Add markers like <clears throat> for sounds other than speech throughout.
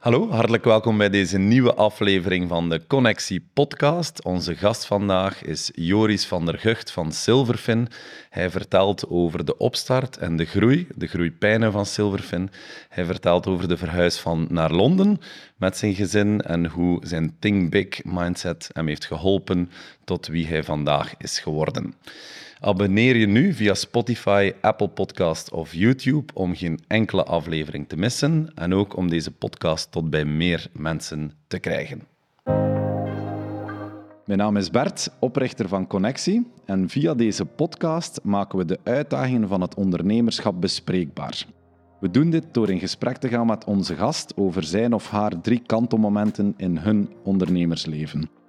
Hallo, hartelijk welkom bij deze nieuwe aflevering van de Connectie Podcast. Onze gast vandaag is Joris van der Gucht van Silverfin. Hij vertelt over de opstart en de groei, de groeipijnen van Silverfin. Hij vertelt over de verhuis van naar Londen met zijn gezin en hoe zijn Think Big mindset hem heeft geholpen tot wie hij vandaag is geworden. Abonneer je nu via Spotify, Apple Podcast of YouTube om geen enkele aflevering te missen en ook om deze podcast tot bij meer mensen te krijgen. Mijn naam is Bert, oprichter van Connectie en via deze podcast maken we de uitdagingen van het ondernemerschap bespreekbaar. We doen dit door in gesprek te gaan met onze gast over zijn of haar drie kantelmomenten in hun ondernemersleven.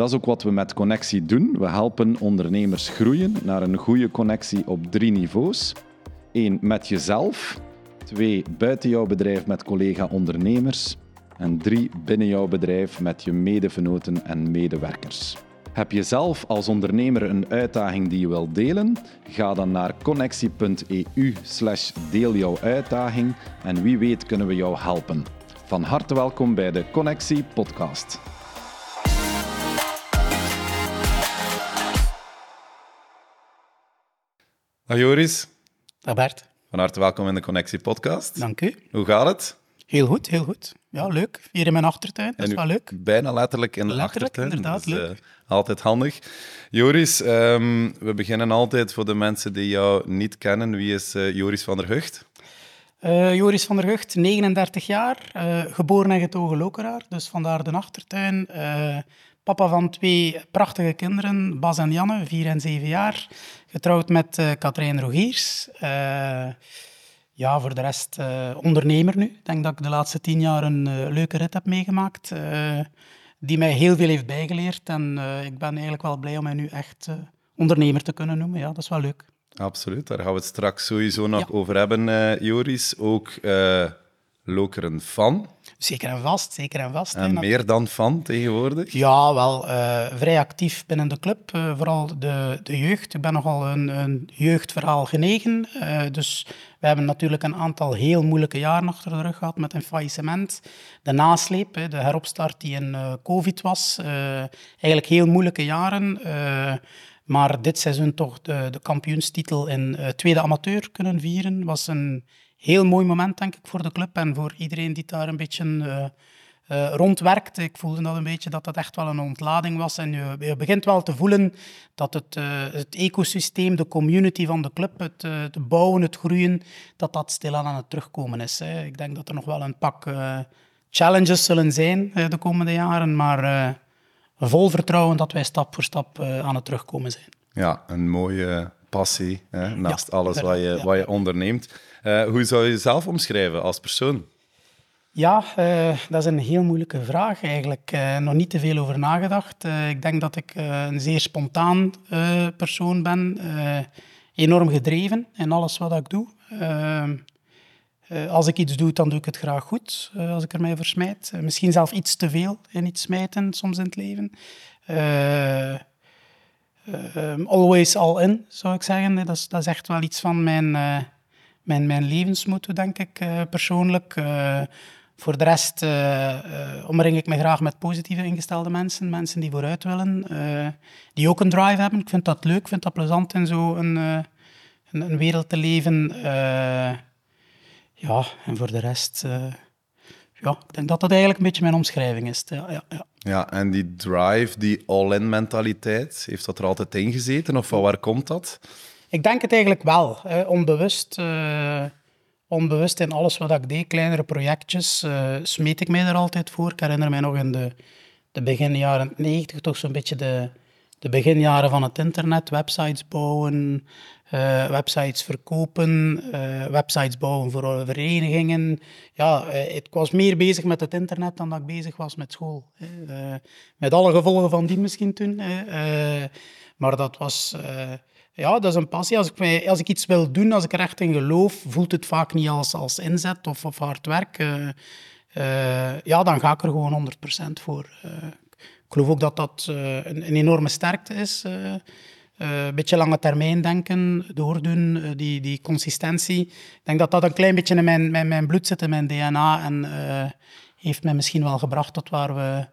Dat is ook wat we met Connectie doen. We helpen ondernemers groeien naar een goede connectie op drie niveaus. Eén, met jezelf. Twee, buiten jouw bedrijf met collega-ondernemers. En drie, binnen jouw bedrijf met je medevenoten en medewerkers. Heb je zelf als ondernemer een uitdaging die je wilt delen? Ga dan naar connectie.eu slash deel jouw uitdaging en wie weet kunnen we jou helpen. Van harte welkom bij de Connectie podcast. Dag Joris. Dag Bert. Van harte welkom in de Connectie Podcast. Dank u. Hoe gaat het? Heel goed, heel goed. Ja, leuk. Hier in mijn achtertuin, dat is wel leuk. Bijna letterlijk in de letterlijk, achtertuin. inderdaad, dus, leuk. Uh, altijd handig. Joris, um, we beginnen altijd voor de mensen die jou niet kennen. Wie is uh, Joris van der Hucht? Uh, Joris van der Hucht, 39 jaar, geboren en getogen Lokeraar, dus vandaar de achtertuin. Papa van twee prachtige kinderen, Bas en Janne, vier en zeven jaar. Getrouwd met uh, Katrijn Rogiers. Uh, ja, voor de rest uh, ondernemer nu. Ik denk dat ik de laatste tien jaar een leuke rit heb meegemaakt. die mij heel veel heeft bijgeleerd. En ik ben eigenlijk wel blij om mij nu echt ondernemer te kunnen noemen. Ja, dat is wel leuk. Absoluut, daar gaan we het straks sowieso nog ja. over hebben, Joris. Ook Lokeren fan. Zeker en vast, zeker en vast. En meer dan fan tegenwoordig? Ja, wel uh, vrij actief binnen de club, uh, vooral de, de jeugd. Ik ben nogal een, een jeugdverhaal genegen. Uh, dus we hebben natuurlijk een aantal heel moeilijke jaren achter de rug gehad met een faillissement. De nasleep, de heropstart die in COVID was. eigenlijk heel moeilijke jaren. maar dit seizoen toch de, de kampioenstitel in tweede amateur kunnen vieren. was een heel mooi moment, denk ik, voor de club en voor iedereen die daar een beetje uh, uh, rondwerkt. Ik voelde dat een beetje dat dat echt wel een ontlading was. En je, je begint wel te voelen dat het, het ecosysteem, de community van de club, het, het bouwen, het groeien, dat dat stilaan aan het terugkomen is. Hè. Ik denk dat er nog wel een pak challenges zullen zijn de komende jaren, maar vol vertrouwen dat wij stap voor stap aan het terugkomen zijn. Ja, een mooie passie, hè, naast ja, alles wat je, wat je onderneemt. Uh, hoe zou je jezelf omschrijven als persoon? Ja, uh, dat is een heel moeilijke vraag eigenlijk. Uh, nog niet te veel over nagedacht. ik denk dat ik een zeer spontaan persoon ben. enorm gedreven in alles wat ik doe. als ik iets doe, dan doe ik het graag goed. als ik er mij versmijt. misschien zelf iets te veel in iets smijten soms in het leven. Always all in, zou ik zeggen. Dat is, dat echt wel iets van mijn mijn, mijn levensmotto, denk ik, uh, persoonlijk. Uh, voor de rest uh, omring ik me graag met positieve ingestelde mensen. Mensen die vooruit willen, die ook een drive hebben. Ik vind dat leuk, ik vind dat plezant in zo een, een, een, wereld te leven. ja, en voor de rest... ja, ik denk dat dat eigenlijk een beetje mijn omschrijving is. Ja, ja, ja. ja en die drive, die all-in mentaliteit, heeft dat er altijd in gezeten? Of van waar komt dat? Ik denk het eigenlijk wel. onbewust, uh, onbewust in alles wat ik deed, kleinere projectjes, uh, smeet ik mij er altijd voor. Ik herinner mij nog in de, de begin jaren 90, toch zo'n beetje de, de beginjaren van het internet. Websites bouwen, uh, websites verkopen, websites bouwen voor verenigingen. Ja, ik was meer bezig met het internet dan dat ik bezig was met school. met alle gevolgen van die misschien toen. maar dat was ja, dat is een passie. Als ik, als ik iets wil doen, als ik er echt in geloof, voelt het vaak niet als, als inzet of, of hard werk. Ja, dan ga ik er gewoon 100% voor. Ik geloof ook dat dat een, een, enorme sterkte is. Een beetje lange termijn denken, doordoen, die, die consistentie. Ik denk dat dat een klein beetje in mijn, mijn, mijn bloed zit, in mijn DNA. En heeft mij misschien wel gebracht tot waar we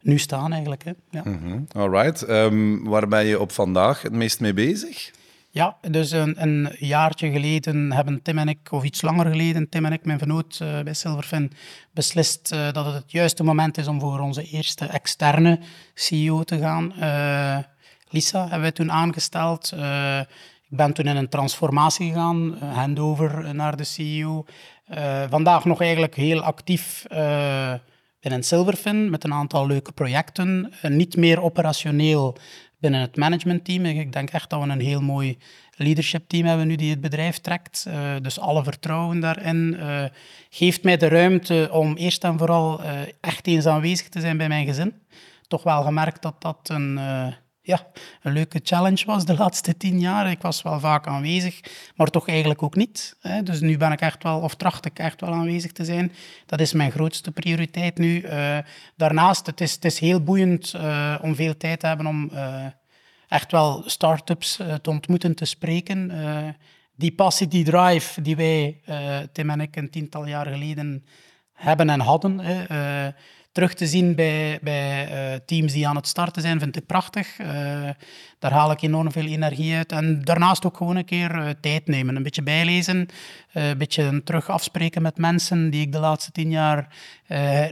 nu staan eigenlijk. Hè. Ja. Mm Alright. Um, waar ben je op vandaag het meest mee bezig? Ja, dus een, een, jaartje geleden hebben Tim en ik, of iets langer geleden, Tim en ik, mijn vernoot uh, bij Silverfin, beslist uh, dat het het juiste moment is om voor onze eerste externe CEO te gaan. Uh, Lisa hebben wij toen aangesteld. ik ben toen in een transformatie gegaan, handover naar de CEO. vandaag nog eigenlijk heel actief binnen Silverfin met een aantal leuke projecten. niet meer operationeel binnen het managementteam. Ik denk echt dat we een heel mooi leadership team hebben nu die het bedrijf trekt. Uh, dus alle vertrouwen daarin uh, geeft mij de ruimte om eerst en vooral uh, echt eens aanwezig te zijn bij mijn gezin. Toch wel gemerkt dat dat een ja, een leuke challenge was de laatste tien jaar. Ik was wel vaak aanwezig, maar toch eigenlijk ook niet. Hè. Dus nu ben ik echt wel, of tracht ik echt wel aanwezig te zijn. Dat is mijn grootste prioriteit nu. Uh, daarnaast, het is, het is heel boeiend uh, om veel tijd te hebben om uh, echt wel start-ups te ontmoeten, te spreken. die passie, die drive die wij, Tim en ik, een tiental jaar geleden hebben en hadden terug te zien bij, bij uh, teams die aan het starten zijn, vind ik prachtig. Uh, daar haal ik enorm veel energie uit. En daarnaast ook gewoon een keer uh, tijd nemen, een beetje bijlezen, een beetje terug afspreken met mensen die ik de laatste tien jaar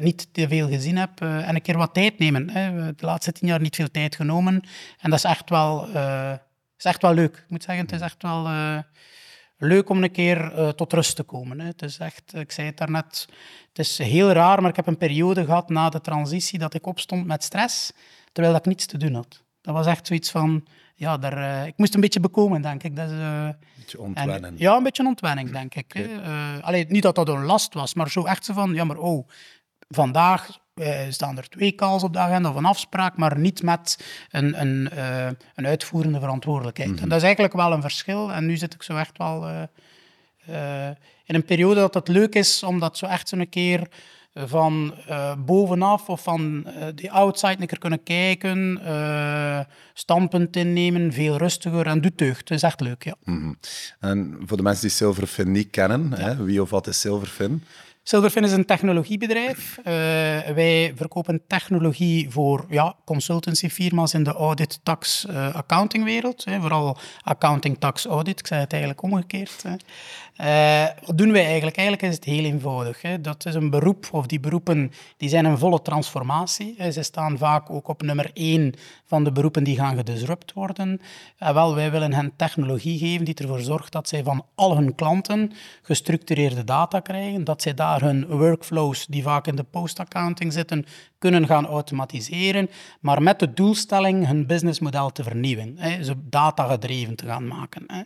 niet te veel gezien heb. en een keer wat tijd nemen. Hè. De laatste tien jaar niet veel tijd genomen. En dat is echt wel, is echt wel leuk. Ik moet zeggen, het is echt wel leuk om een keer uh, tot rust te komen. Hè. Het is echt, ik zei het daarnet, het is heel raar, maar ik heb een periode gehad na de transitie dat ik opstond met stress, terwijl ik niets te doen had. Dat was echt zoiets van, ja, daar, uh, ik moest een beetje bekomen, denk ik. Dat is, uh, een beetje ontwennen. ja, een beetje ontwenning, denk ik. Okay. Allee, niet dat dat een last was, maar zo echt zo van, ja, maar oh, vandaag staan er twee calls op de agenda of een afspraak, maar niet met een, een, uh, een uitvoerende verantwoordelijkheid. Mm -hmm. En dat is eigenlijk wel een verschil. En nu zit ik zo echt wel uh, in een periode dat het leuk is om dat zo echt zo'n keer van bovenaf of van de outside een keer kunnen kijken, standpunt innemen, veel rustiger en doet deugd. Het is echt leuk, ja. Mm -hmm. En voor de mensen die Silverfin niet kennen, ja. hè, wie of wat is Silverfin? Silverfin is een technologiebedrijf. Uh, wij verkopen technologie voor ja, consultancyfirma's in de audit, tax, uh, accountingwereld. Hè, vooral accounting, tax, audit. Ik zei het eigenlijk omgekeerd. Hè. Uh, wat doen wij eigenlijk? Eigenlijk is het heel eenvoudig. Hè. Dat is een beroep, of die beroepen die zijn een volle transformatie. Ze staan vaak ook op nummer één van de beroepen die gaan gedisrupt worden. En wel, wij willen hen technologie geven die ervoor zorgt dat zij van al hun klanten gestructureerde data krijgen, dat zij daar hun workflows, die vaak in de post-accounting zitten, kunnen gaan automatiseren, maar met de doelstelling hun businessmodel te vernieuwen, hè, ze data gedreven te gaan maken. Hè.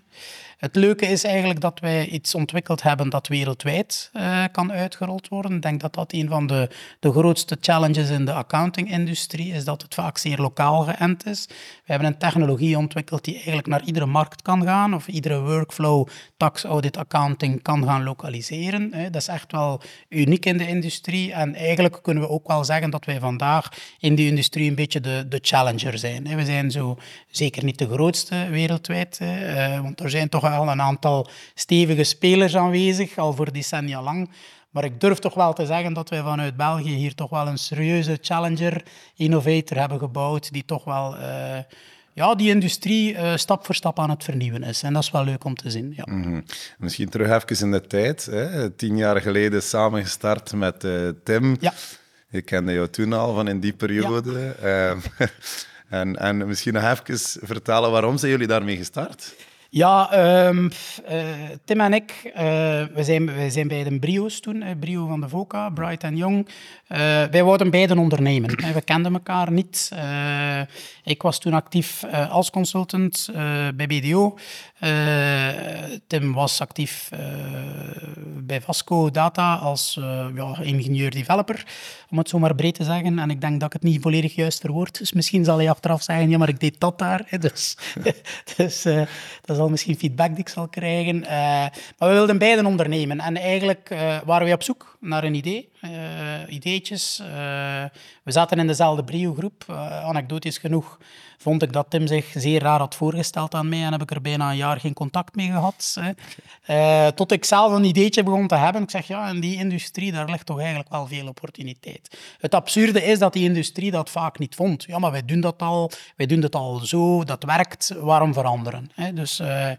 Het leuke is eigenlijk dat wij iets ontwikkeld hebben dat wereldwijd uh, kan uitgerold worden. Ik denk dat dat een van de, de grootste challenges in de accounting-industrie is, dat het vaak zeer lokaal geënt is. We hebben een technologie ontwikkeld die eigenlijk naar iedere markt kan gaan, of iedere workflow, tax, audit, accounting kan gaan lokaliseren. Hè. Dat is echt wel uniek in de industrie en eigenlijk kunnen we ook wel zeggen dat wij vandaag in die industrie een beetje de, de challenger zijn. We zijn zo zeker niet de grootste wereldwijd, uh, want er zijn toch al een aantal stevige spelers aanwezig, al voor decennia lang. Maar ik durf toch wel te zeggen dat wij vanuit België hier toch wel een serieuze challenger, innovator hebben gebouwd, die toch wel uh, ja, die industrie uh, stap voor stap aan het vernieuwen is. En dat is wel leuk om te zien. Ja. Mm -hmm. Misschien terug even in de tijd. Hè. Tien jaar geleden samen gestart met uh, Tim. Ja. Ik kende jou toen al van in die periode. Ja. <laughs> en, en misschien nog even vertellen waarom zijn jullie daarmee gestart? Ja, um, uh, Tim en ik, uh, we, zijn, we zijn bij de Brio's toen, Brio van de VOCA, Bright and Young. wij wouden beiden ondernemen. we kenden elkaar niet. ik was toen actief als consultant bij BDO. Tim was actief bij Vasco Data als ja, ingenieur-developer, om het zo maar breed te zeggen. En ik denk dat ik het niet volledig juist verwoord. Dus misschien zal hij achteraf zeggen, ja, maar ik deed dat daar. Dus, <laughs> dus dat is zal misschien feedback die ik zal krijgen. Uh, maar we wilden beiden ondernemen. En eigenlijk uh, waren we op zoek naar een idee. ideetjes. we zaten in dezelfde brio-groep. anekdotisch genoeg vond ik dat Tim zich zeer raar had voorgesteld aan mij en heb ik er bijna een jaar geen contact mee gehad. Hè. Uh, tot ik zelf een ideetje begon te hebben. Ik zeg, ja, in die industrie, daar ligt toch eigenlijk wel veel opportuniteit. Het absurde is dat die industrie dat vaak niet vond. Ja, maar wij doen dat al, wij doen het al zo, dat werkt, waarom veranderen? Hè? Dus uh,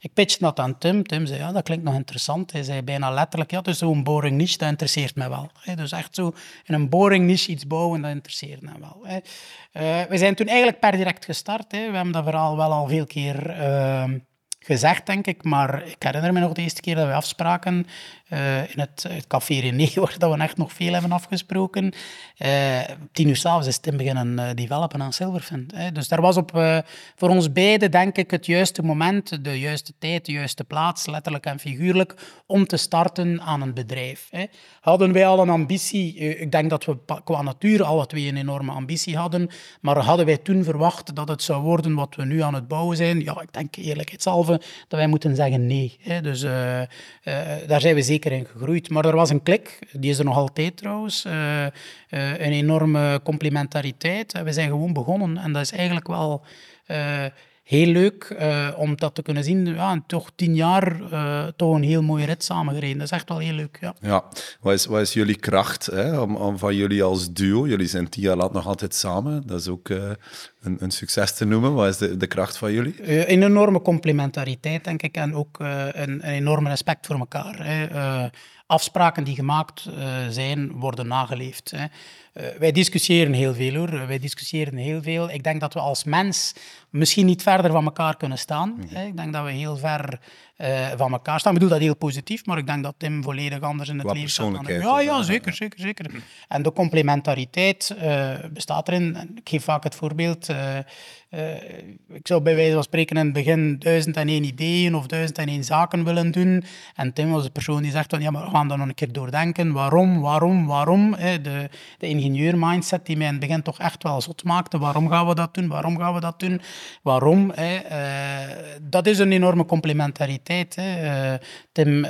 ik pitchte dat aan Tim. Tim zei, ja, dat klinkt nog interessant. Hij zei bijna letterlijk, ja, is zo'n boring niche, dat interesseert mij wel. Hè? Dus echt zo in een boring niche iets bouwen, dat interesseert mij wel. Hè? Uh, we zijn toen eigenlijk per direct gestart. Hè. We hebben dat verhaal wel al veel keer uh, gezegd, denk ik. Maar ik herinner me nog de eerste keer dat we afspraken uh, in het, het café René, <laughs> waar dat we echt nog veel hebben afgesproken. Uh, tien uur s'avonds is Tim beginnen uh, developen aan Silverfin. Hè. Dus daar was op, voor ons beiden, denk ik, het juiste moment, de juiste tijd, de juiste plaats, letterlijk en figuurlijk, om te starten aan een bedrijf. Hè. Hadden wij al een ambitie, ik denk dat we qua natuur alle twee een enorme ambitie hadden, maar hadden wij toen verwacht dat het zou worden wat we nu aan het bouwen zijn? Ja, ik denk eerlijkheidshalve dat wij moeten zeggen nee. Hè. Dus daar zijn we zeker in gegroeid. Maar er was een klik, die is er nog altijd trouwens. Uh, een enorme complementariteit. We zijn gewoon begonnen en dat is eigenlijk wel heel leuk om dat te kunnen zien. Ja, toch tien jaar toch een heel mooie rit samengereden. Dat is echt wel heel leuk. Ja, ja. Wat, is, wat is jullie kracht hè? Om, om, van jullie als duo? Jullie zijn tien jaar laat nog altijd samen. Dat is ook een, een, succes te noemen. Wat is de, de kracht van jullie? een enorme complementariteit, denk ik. En ook een, een enorm respect voor elkaar. Hè afspraken die gemaakt uh, zijn, worden nageleefd. Hè. Uh, wij discussiëren heel veel hoor, wij discussiëren heel veel. Ik denk dat we als mens misschien niet verder van elkaar kunnen staan. Hè. Ik denk dat we heel ver uh, van elkaar staan. Ik bedoel dat heel positief, maar ik denk dat Tim volledig anders in het leven staat. Ja, ja, zeker, zeker, zeker. <clears throat> En de complementariteit bestaat erin. Ik geef vaak het voorbeeld uh, ik zou bij wijze van spreken in het begin duizend en één ideeën of duizend en één zaken willen doen. En Tim was de persoon die zegt van ja, maar we gaan dat nog een keer doordenken. Waarom, waarom, waarom? De, de ingenieur-mindset die mij in het begin toch echt wel zot maakte. Waarom gaan we dat doen? Waarom gaan we dat doen? Waarom? Dat is een enorme complementariteit. Uh, Tim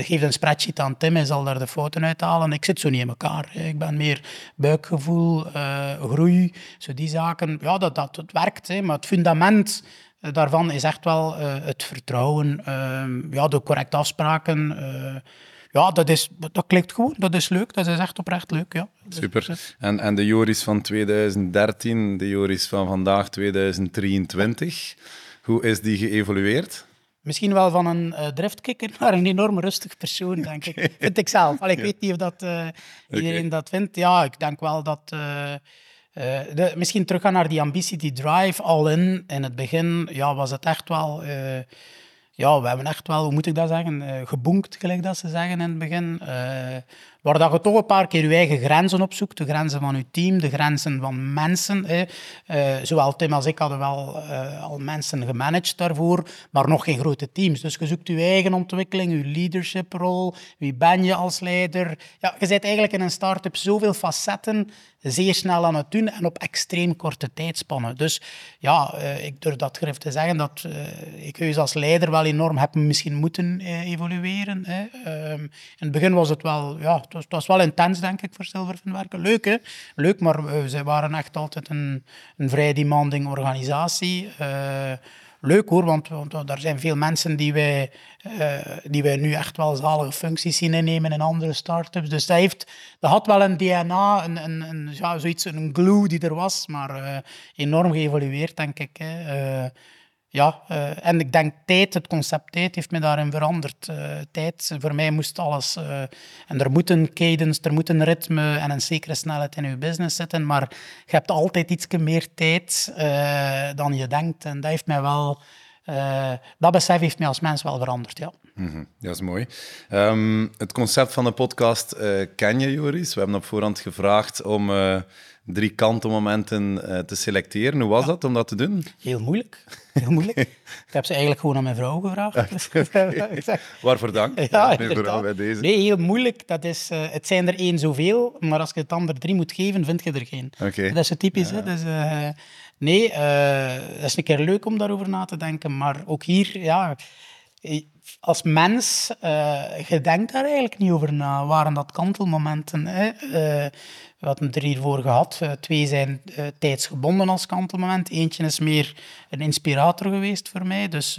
geeft een spreadsheet aan Tim, hij zal daar de fouten uithalen. Ik zit zo niet in elkaar. Ik ben meer buikgevoel, groei, zo die zaken. Ja, dat, dat, werkt. Hè, maar het fundament eh, daarvan is echt wel uh, het vertrouwen, uh, ja, de correcte afspraken. Uh, ja, dat, is, dat klikt goed, dat is leuk, dat is echt oprecht leuk. Ja. Super. En, en de Joris van 2013, de Joris van vandaag 2023, hoe is die geëvolueerd? Misschien wel van een uh, driftkikker <laughs> naar een enorm rustig persoon, denk ik. Vind ik zelf. Allee, ik weet niet of dat, uh, iedereen okay. dat vindt. Ja, ik denk wel dat... Uh, de, misschien teruggaan naar die ambitie, die drive, all in. In het begin ja, was het echt wel... Ja, we hebben echt wel, hoe moet ik dat zeggen, gebonkt, gelijk dat ze zeggen in het begin. Waar dat je toch een paar keer je eigen grenzen opzoekt. De grenzen van je team, de grenzen van mensen. Hè. zowel Tim als ik hadden wel al mensen gemanaged daarvoor, maar nog geen grote teams. Dus je zoekt je eigen ontwikkeling, je leadership-rol. Wie ben je als leider? Ja, je zit eigenlijk in een start-up zoveel facetten zeer snel aan het doen en op extreem korte tijdspannen. Dus ja, uh, ik durf dat grif te zeggen dat uh, ik heus als leider wel enorm heb misschien moeten uh, evolueren. Hè. Um, in het begin was het wel, ja, was, was wel intens denk ik voor Silverfin werken. Leuk hè, leuk, maar ze waren echt altijd een, een vrij demanding organisatie leuk hoor, want, want er zijn veel mensen die wij, uh, die wij nu echt wel zalige functies zien innemen in andere start-ups. Dus dat, heeft, dat had wel een DNA, een, een, ja, zoiets, een glue die er was, maar uh, enorm geëvolueerd, denk ik. Hè. Uh, ja, uh, en ik denk tijd, het concept tijd, heeft me daarin veranderd. Uh, tijd, voor mij moest alles... Uh, en er moet een cadence, er moet een ritme en een zekere snelheid in je business zitten, maar je hebt altijd iets meer tijd dan je denkt. En dat heeft mij wel... dat besef heeft mij als mens wel veranderd, ja. Mm dat is mooi. Um, het concept van de podcast ken je, Joris. We hebben op voorhand gevraagd om drie kantenmomenten uh, te selecteren. Hoe was ja. dat om dat te doen? Heel moeilijk. Heel moeilijk. <laughs> ik heb ze eigenlijk gewoon aan mijn vrouw gevraagd. <laughs> Waarvoor dank. Ja, bij deze. Nee, heel moeilijk. Dat is, uh, het zijn er één zoveel, maar als je het ander drie moet geven, vind je er geen. Okay. Dat is zo typisch. Ja. Hè? Dus, uh, nee, dat is een keer leuk om daarover na te denken, maar ook hier, ja als mens, uh, je denkt daar eigenlijk niet over na. Waren dat kantelmomenten? Hè? Uh, we hadden er hiervoor gehad. Uh, twee zijn tijdsgebonden als kantelmoment. Eentje is meer een inspirator geweest voor mij. Dus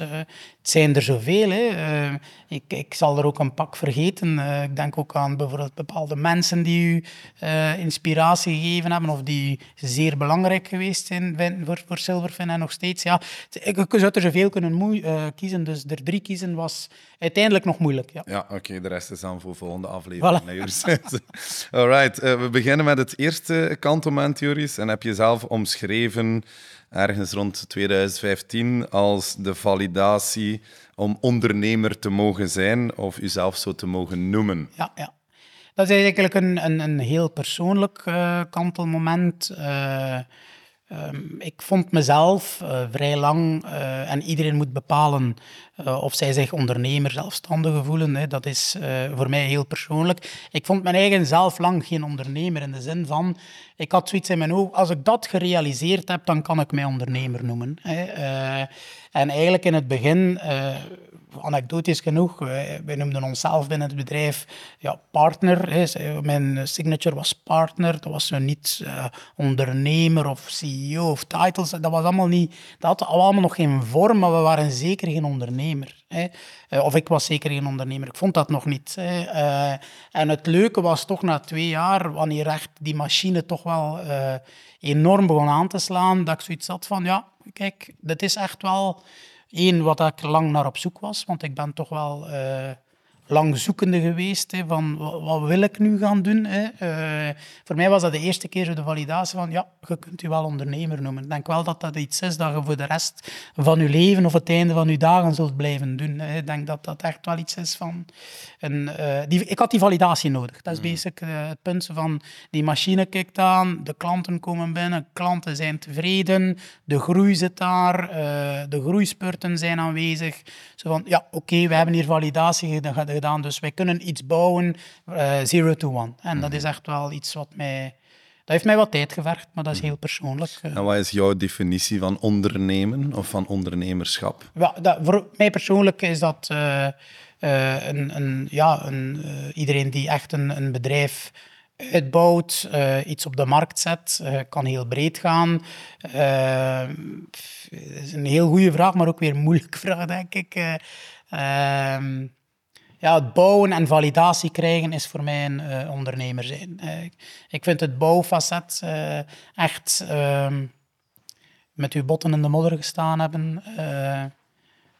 het zijn er zoveel. Hè. Uh, ik, ik zal er ook een pak vergeten. Uh, ik denk ook aan bijvoorbeeld bepaalde mensen die u uh, inspiratie gegeven hebben of die zeer belangrijk geweest zijn voor, voor Silverfin en nog steeds. Ja, ik, ik zou er zoveel kunnen kiezen, dus er drie kiezen was uiteindelijk nog moeilijk. Ja, ja oké, de rest is dan voor volgende aflevering. Voilà. <laughs> Alright, we beginnen met het eerste kantoment, Joris. En heb je zelf omschreven ergens rond 2015 als de validatie om ondernemer te mogen zijn of uzelf zo te mogen noemen. Ja, ja. Dat is eigenlijk een, een, een heel persoonlijk uh, kantelmoment. Uh, Um, ik vond mezelf uh, vrij lang, uh, en iedereen moet bepalen uh, of zij zich ondernemer, zelfstandig voelen. Hè. Dat is voor mij heel persoonlijk. Ik vond mijn eigen zelf lang geen ondernemer in de zin van, ik had zoiets in mijn hoofd, als ik dat gerealiseerd heb, dan kan ik mij ondernemer noemen. Hè. en eigenlijk in het begin anekdotisch genoeg, wij, wij noemden onszelf binnen het bedrijf ja, partner. Hè. Mijn signature was partner, dat was zo niet uh, ondernemer of CEO of titles. Dat was allemaal niet, dat had allemaal nog geen vorm, maar we waren zeker geen ondernemer. Hè. Uh, of ik was zeker geen ondernemer, ik vond dat nog niet. Hè. En het leuke was toch na twee jaar, wanneer echt die machine toch wel enorm begon aan te slaan, dat ik zoiets had van, ja, kijk, dit is echt wel Eén, wat ik lang naar op zoek was, want ik ben toch wel uh, lang zoekende geweest. Hè, van wat, wil ik nu gaan doen? Hè? Uh, voor mij was dat de eerste keer de validatie van ja, je kunt je wel ondernemer noemen. Ik denk wel dat dat iets is dat je voor de rest van je leven of het einde van je dagen zult blijven doen. Hè. Ik denk dat dat echt wel iets is van... Een, uh, die, ik had die validatie nodig. Dat is mm. basic uh, het punt van die machine kijkt aan, de klanten komen binnen, klanten zijn tevreden, de groei zit daar, de groeispurten zijn aanwezig. Zo van, ja, oké, okay, we hebben hier validatie gedaan, dus wij kunnen iets bouwen, zero to one. En dat mm. is echt wel iets wat mij dat heeft mij wat tijd gevergd, maar dat is heel persoonlijk. En wat is jouw definitie van ondernemen of van ondernemerschap? Ja, dat, voor mij persoonlijk is dat uh, uh, een, een, ja, een, uh, iedereen die echt een, een bedrijf uitbouwt, iets op de markt zet, kan heel breed gaan. dat is een heel goede vraag, maar ook weer een moeilijke <laughs> vraag, denk ik. Ja, het bouwen en validatie krijgen is voor mij een uh, ondernemer zijn. Uh, ik vind het bouwfacet uh, echt ehm, met uw botten in de modder gestaan hebben.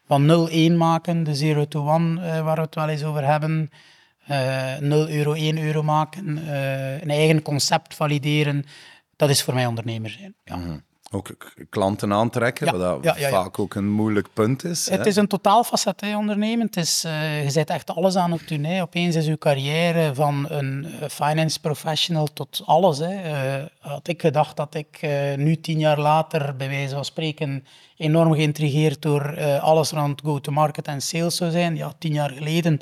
van 0-1 maken, de 0 to 1 waar we het wel eens over hebben. 0 euro, 1 euro maken, een eigen concept valideren. Dat is voor mij ondernemer zijn. Ja. Mhm ook klanten aantrekken, wat vaak ook een moeilijk punt is. Het is een totaal facet ondernemen. Het is, uh, je zet echt alles aan het doen. Opeens is uw carrière van een eh, finance professional tot alles. Hè. Uh, had ik gedacht dat ik uh, nu tien jaar later, bij wijze van spreken, enorm geïntrigeerd door alles rond go-to-market en sales zou zijn. Ja, tien jaar geleden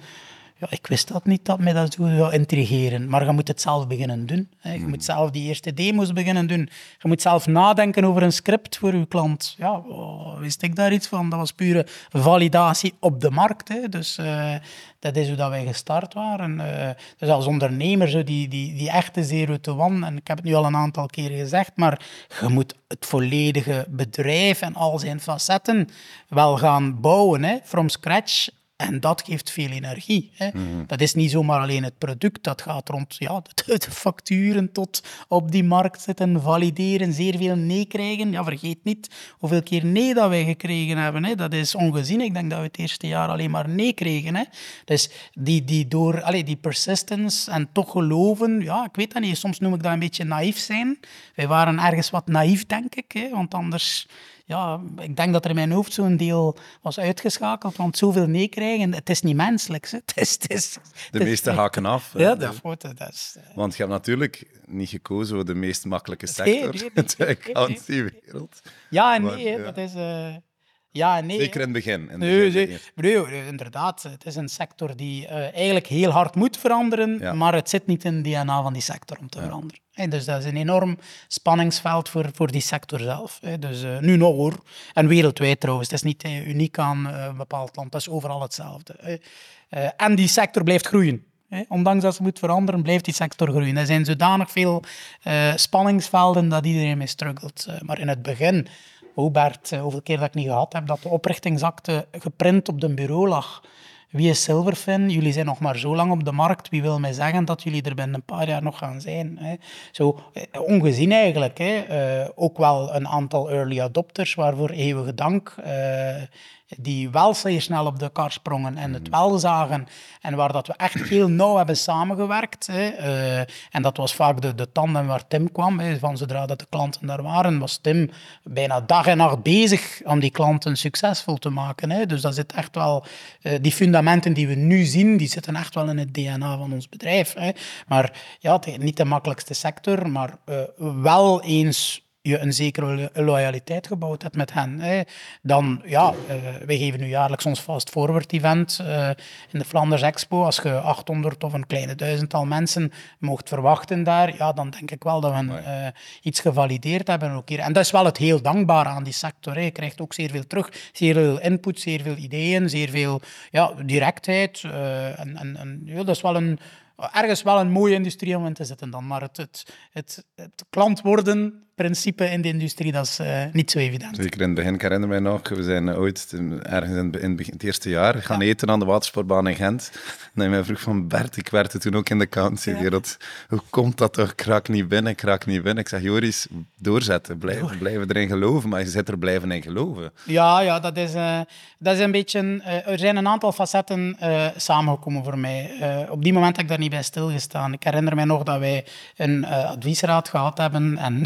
ja, ik wist dat niet, dat mij dat zo zou intrigeren. Maar je moet het zelf beginnen doen. Hè. Je hmm. moet zelf die eerste demo's beginnen doen. Je moet zelf nadenken over een script voor je klant. Ja, oh, wist ik daar iets van? Dat was pure validatie op de markt. Hè. Dus uh, dat is hoe dat wij gestart waren. Uh, dus als ondernemer, zo die, die, die echte zero to one, en ik heb het nu al een aantal keren gezegd, maar je moet het volledige bedrijf en al zijn facetten wel gaan bouwen, hè, from scratch en dat geeft veel energie. Hè. Mhm. Dat is niet zomaar alleen het product, dat gaat rond ja, <laughs> de, de, facturen tot op die markt zitten, valideren, zeer veel nee krijgen. Ja, vergeet niet hoeveel keer nee dat wij gekregen hebben. Hè. Dat is ongezien. Ik denk dat we het eerste jaar alleen maar nee kregen. Hè. Dus die, die door allee, die persistence en toch geloven, ja, ik weet dat niet, soms noem ik dat een beetje naïef zijn. Wij waren ergens wat naïef, denk ik, hè, want anders ja, ik denk dat er in mijn hoofd zo'n deel was uitgeschakeld, want zoveel nee krijgen, het is niet menselijk. <laughs> Het is, het is, de meeste haken af. Ja, dat, dat is... Uh... Want je hebt natuurlijk niet gekozen voor de meest makkelijke sector, nee, <laughs> nee, de accountancywereld. Ja en nee, dat is... Uh... Ja, nee. Zeker in het begin. In Nee, begin nee, nee, inderdaad. Het is een sector die eh, eigenlijk heel hard moet veranderen, Ja. maar het zit niet in het DNA van die sector om te veranderen. Dus dat is een enorm spanningsveld voor, voor die sector zelf. Dus eh, nu nog hoor. En wereldwijd trouwens. Het is niet eh, uniek aan eh, een bepaald land. Dat is overal hetzelfde. Eh, en die sector blijft groeien. Ondanks dat ze moet veranderen, blijft die sector groeien. Er zijn zodanig veel eh, spanningsvelden dat iedereen mee struggelt. Eh, maar in het begin, hoe Bert, eh, hoeveel keer dat ik niet gehad heb, dat de oprichtingsakte geprint op de bureau lag. Wie is Silverfin? Jullie zijn nog maar zo lang op de markt. Wie wil mij zeggen dat jullie er binnen een paar jaar nog gaan zijn? Hè? Zo eh, ongezien eigenlijk. Hè? Eh, ook wel een aantal early adopters, waarvoor eeuwige dank. Die wel zeer snel op de kar sprongen en het wel zagen. En waar dat we echt heel nauw hebben samengewerkt. Hè? Eh, en dat was vaak de, de tandem waar Tim kwam. Hè? Van zodra dat de klanten daar waren, was Tim bijna dag en nacht bezig om die klanten succesvol te maken. Hè? Dus dat zit echt wel... eh, die fundamenten die we nu zien, die zitten echt wel in het DNA van ons bedrijf. Hè? Maar ja, niet de makkelijkste sector, maar eh, wel eens je een zekere lo- loyaliteit gebouwd hebt met hen. Hè. Dan, ja, eh, wij geven nu jaarlijks ons fast forward event eh, in de Flanders Expo. Als je 800 of een kleine duizendtal mensen mocht verwachten daar, ja, dan denk ik wel dat we eh, iets gevalideerd hebben. Ook hier. En dat is wel het heel dankbare aan die sector. Hè. Je krijgt ook zeer veel terug, zeer veel input, zeer veel ideeën, zeer veel ja, directheid. en, en, en ja, dat is wel een, ergens wel een mooie industrie om in te zitten dan. Maar het, het, het, het klant worden principe in de industrie, dat is eh, niet zo evident. Zeker in het begin, ik herinner mij nog, we zijn eh, ooit ergens in, het in eerste jaar gaan eten aan de watersportbaan in Gent. En hij mij vroeg van Bert, ik werkte toen ook in de accountancywereld, hoe komt dat toch, ik raak niet binnen, ik raak niet binnen. Ik zeg, Joris, doorzetten, blijven, blijven erin geloven, maar je zit er blijven in geloven. Ja, ja dat, is, eh, dat is een beetje... er zijn een aantal facetten samengekomen voor mij. Op die moment heb ik daar niet bij stilgestaan. Ik herinner mij nog dat wij een adviesraad gehad hebben. En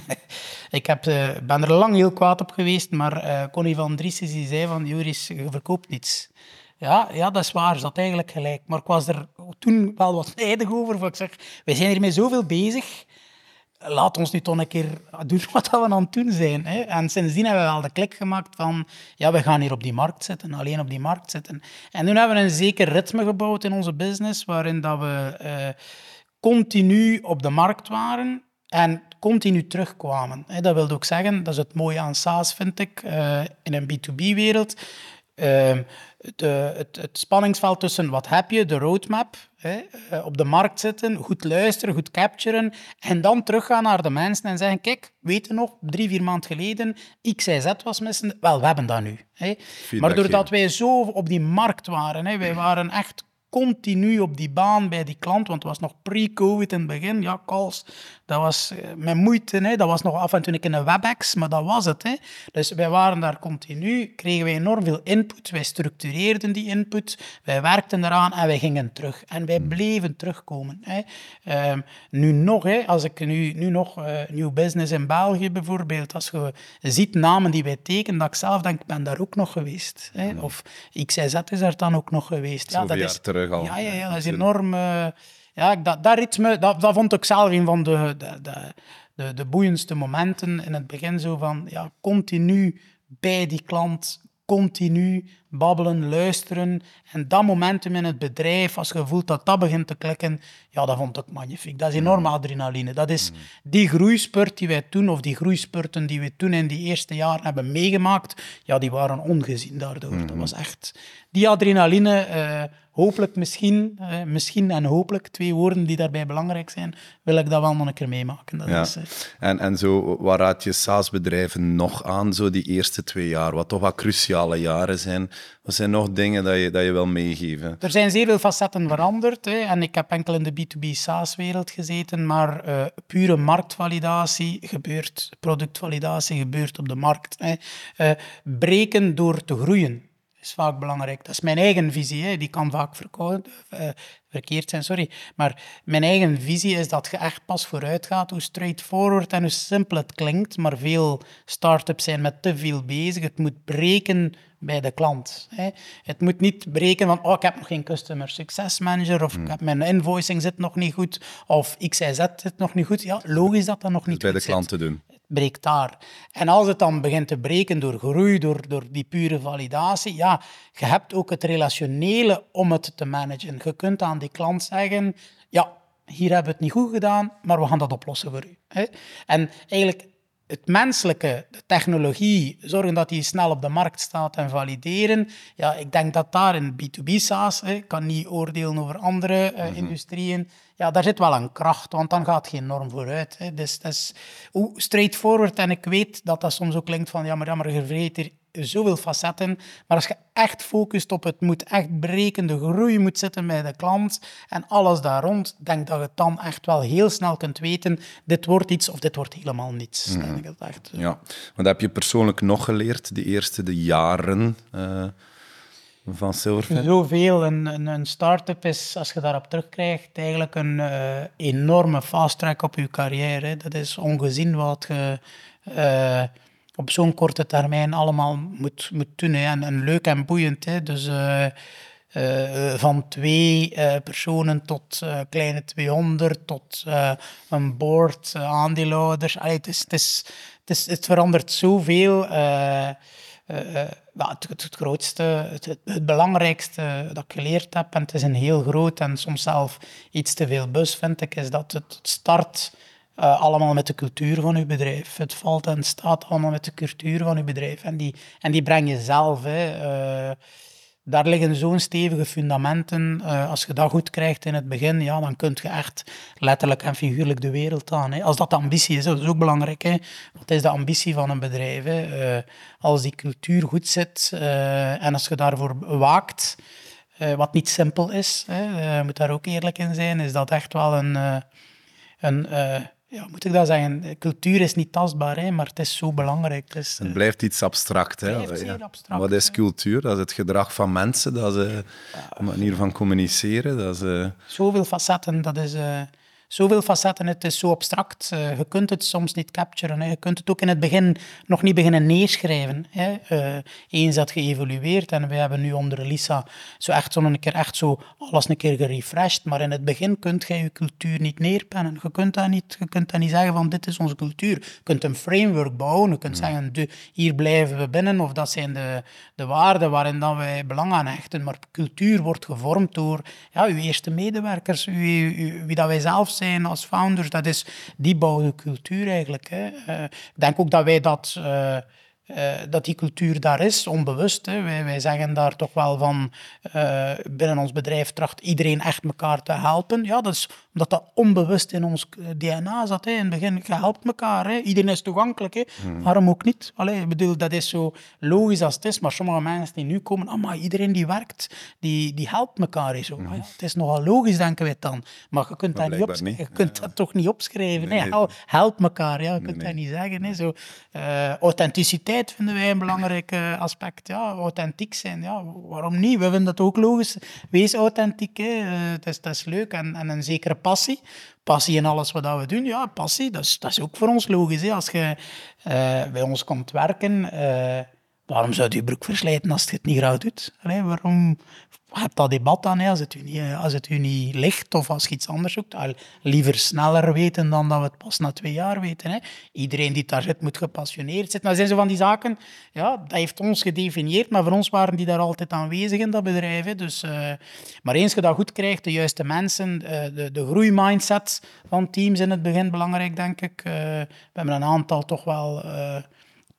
ik heb, eh, ben er lang heel kwaad op geweest, maar eh Connie van Driessen zei van... Joris, je verkoopt niets. Ja, ja, dat is waar. Had eigenlijk gelijk. Maar ik was er toen wel wat nijdig over. Ik zeg, wij zijn hiermee zoveel bezig laat ons nu toch een keer doen wat we aan het doen zijn. Hè. En sindsdien hebben we wel de klik gemaakt van, ja, we gaan hier op die markt zitten, alleen op die markt zitten. En toen hebben we een zeker ritme gebouwd in onze business, waarin dat we eh, continu op de markt waren en continu terugkwamen. Dat wil ook zeggen, dat is het mooie aan SaaS, vind ik, eh, in een B2B-wereld. Ehm, de, het, het spanningsveld tussen wat heb je, de roadmap, hè, eh, op de markt zitten, goed luisteren, goed capturen en dan teruggaan naar de mensen en zeggen, kijk, weet je nog, drie, vier maanden geleden, X, Y, Z was missen. Wel, we hebben dat nu. Hè. Maar doordat wij zo op die markt waren, hè, wij waren echt continu op die baan bij die klant, want het was nog pre-COVID in het begin. Ja, calls, dat was eh, met moeite. Hè. Dat was nog af en toe in een WebEx, maar dat was het. Hè. Dus wij waren daar continu, kregen wij enorm veel input. Wij structureerden die input, wij werkten eraan en wij gingen terug. En wij bleven terugkomen. Hè. Ehm, nu nog, hè, als ik nu, nu nog eh, nieuw business in België bijvoorbeeld, als je ziet namen die wij tekenen, dat ik zelf denk, ik ben daar ook nog geweest. Hè. Of XYZ is daar dan ook nog geweest. Zoveel dat jaar is, terug al. Ja, ja, ja, dat is enorm... eh, ja, dat, dat ritme, dat, dat vond ik zelf een van de, de, de, de, de boeiendste momenten in het begin. Zo van, ja, continu bij die klant, continu babbelen, luisteren. En dat momentum in het bedrijf, als je voelt dat dat begint te klikken, ja, dat vond ik magnifiek. Dat is enorme adrenaline. Dat is die groeispurt die wij toen, of die groeispurten die we toen in die eerste jaren hebben meegemaakt, ja, die waren ongezien daardoor. Dat was echt... Die adrenaline, eh, hopelijk misschien, eh, misschien en hopelijk, twee woorden die daarbij belangrijk zijn, wil ik dat wel nog een keer meemaken. Dat Ja. is, eh, En, en zo, waar raad je SaaS-bedrijven nog aan, zo die eerste twee jaar, wat toch wat cruciale jaren zijn? Wat zijn nog dingen dat je, dat je wil meegeven? Er zijn zeer veel facetten veranderd. Hè, en ik heb enkel in de B2B SaaS-wereld gezeten, maar eh, pure marktvalidatie gebeurt, productvalidatie gebeurt op de markt. Hè. Breken door te groeien is vaak belangrijk. Dat is mijn eigen visie, hè. die kan vaak eh, verkeerd zijn, sorry. Maar mijn eigen visie is dat je echt pas vooruit gaat, hoe straightforward en hoe simpel het klinkt, maar veel start-ups zijn met te veel bezig. Het moet breken bij de klant. Hè. Het moet niet breken van, oh, ik heb nog geen customer success manager, of ik heb mijn invoicing zit nog niet goed, of XYZ zit nog niet goed. Ja, logisch dat dat nog niet bij de goed zit klant te doen. Breekt daar. En als het dan begint te breken door groei, door, door die pure validatie, ja, je hebt ook het relationele om het te managen. Je kunt aan die klant zeggen, ja, hier hebben we het niet goed gedaan, maar we gaan dat oplossen voor u. En eigenlijk het menselijke, de technologie, zorgen dat die snel op de markt staat en valideren. Ja, ik denk dat daar in B2B SaaS, ik kan niet oordelen over andere uh, industrieën, ja, daar zit wel een kracht, want dan gaat geen norm vooruit. Hè. Dus dat is straightforward en ik weet dat dat soms ook klinkt van, ja, maar, ja, maar je hier zoveel facetten. Maar als je echt focust op het moet echt breken, de groei moet zitten bij de klant en alles daar rond, denk dat je dan echt wel heel snel kunt weten, dit wordt iets of dit wordt helemaal niets. Mm. Denk ik echt, eh. Ja, wat heb je persoonlijk nog geleerd de eerste de jaren uh, van Silverfin? Zoveel. Een, een, een start-up is, als je daarop terugkrijgt, eigenlijk een uh, enorme fast track op je carrière. Dat is ongezien wat je op zo'n korte termijn allemaal moet, moet doen. En, leuk en boeiend. Hè. Dus uh, uh, van twee uh, personen tot kleine 200, tot een board, aandeelhouders. Allee, het, is, het, is, het verandert zoveel. het, het, het, grootste, het, het, belangrijkste dat ik geleerd heb, en het is een heel groot en soms zelf iets te veel bus, vind ik, is dat het start uh, allemaal met de cultuur van uw bedrijf. Het valt en staat allemaal met de cultuur van uw bedrijf. En die, en die breng je zelf. Hè. Uh, daar liggen zo'n stevige fundamenten. Uh, als je dat goed krijgt in het begin, ja, dan kun je echt letterlijk en figuurlijk de wereld aan. Hè. Als dat de ambitie is, dat is ook belangrijk. Hè. Wat is de ambitie van een bedrijf? Als die cultuur goed zit en als je daarvoor waakt, wat niet simpel is, hè, je moet daar ook eerlijk in zijn, is dat echt wel een... een ja, moet ik dat zeggen? Cultuur is niet tastbaar, hè, maar het is zo belangrijk. Het, is, het blijft iets abstract. Hè? abstract, Wat is cultuur? Dat is het gedrag van mensen, dat is uh, een manier van communiceren. Dat is, uh... Zoveel facetten, dat is... Uh, zoveel facetten, het is zo abstract. Uh, je kunt het soms niet capturen. Hè. Je kunt het ook in het begin nog niet beginnen neerschrijven. Hè. Uh, eens dat geëvolueerd en we hebben nu onder Lisa zo echt zo een keer echt zo alles een keer gerefreshed. Maar in het begin kunt je je cultuur niet neerpennen. Je kunt dat niet, je kunt dat niet zeggen van dit is onze cultuur. Je kunt een framework bouwen. Je kunt zeggen de, hier blijven we binnen of dat zijn de, de waarden waarin dan wij belang aan hechten. Maar cultuur wordt gevormd door ja, uw eerste medewerkers, uw, uw, wie dat wij zelf zijn als founders, dat is die bouwde cultuur eigenlijk. Hè. Uh, ik denk ook dat wij dat... Uh, uh, dat die cultuur daar is, onbewust. Hè. Wij, wij zeggen daar toch wel van, uh, binnen ons bedrijf tracht iedereen echt elkaar te helpen. Ja, dat is omdat dat onbewust in ons DNA zat. Hè. In het begin, je helpt elkaar. Hè. Iedereen is toegankelijk. Hè. Hmm. Waarom ook niet? Allee, ik bedoel, dat is zo logisch als het is, maar sommige mensen die nu komen, ah, maar iedereen die werkt, die, die helpt elkaar. Hè. Zo. Hmm. ja, het is nogal logisch, denken wij dan. Maar je kunt, dat, niet niet. Je kunt dat toch niet opschrijven. Nee, nee. Help elkaar, ja. je kunt dat niet zeggen. Hè. Zo, uh, authenticiteit vinden wij een belangrijk eh, aspect. Ja, authentiek zijn, ja, waarom niet? We vinden dat ook logisch. Wees authentiek, hè. Uh, het, is, dat is leuk. En, en een zekere passie. Passie in alles wat we doen, ja, passie, dat is, dat is ook voor ons logisch. Hè. Als je uh, bij ons komt werken, waarom zou je je broek verslijten als je het niet graag doet? Waarom heb dat debat dan, als, het u niet, als het u niet ligt of als je iets anders zoekt. Al liever sneller weten dan dat we het pas na twee jaar weten. Hè. Iedereen die daar zit, moet gepassioneerd zitten. Nou, zijn zo van die zaken, ja, dat heeft ons gedefinieerd, maar voor ons waren die daar altijd aanwezig in dat bedrijf. Hè. Dus, uh, maar eens je dat goed krijgt, de juiste mensen, uh, de, de groeimindset van teams in het begin belangrijk, denk ik. We hebben een aantal toch wel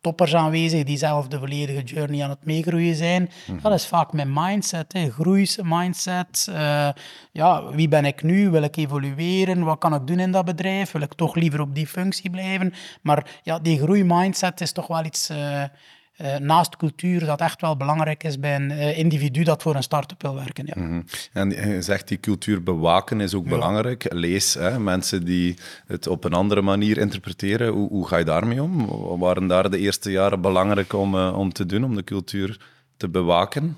toppers aanwezig die zelf de volledige journey aan het meegroeien zijn. Mhm. Dat is vaak mijn mindset, hè. groeismindset. Uh, ja, wie ben ik nu? Wil ik evolueren? Wat kan ik doen in dat bedrijf? Wil ik toch liever op die functie blijven? Maar ja, die groeimindset is toch wel iets... Uh, uh, naast cultuur dat echt wel belangrijk is bij een uh, individu dat voor een start-up wil werken. Ja. Mm -hmm. En je zegt die cultuur bewaken is ook ja. belangrijk. Lees hè, mensen die het op een andere manier interpreteren. Hoe, hoe, ga je daarmee om? Waren daar de eerste jaren belangrijk om, uh, om te doen, om de cultuur te bewaken?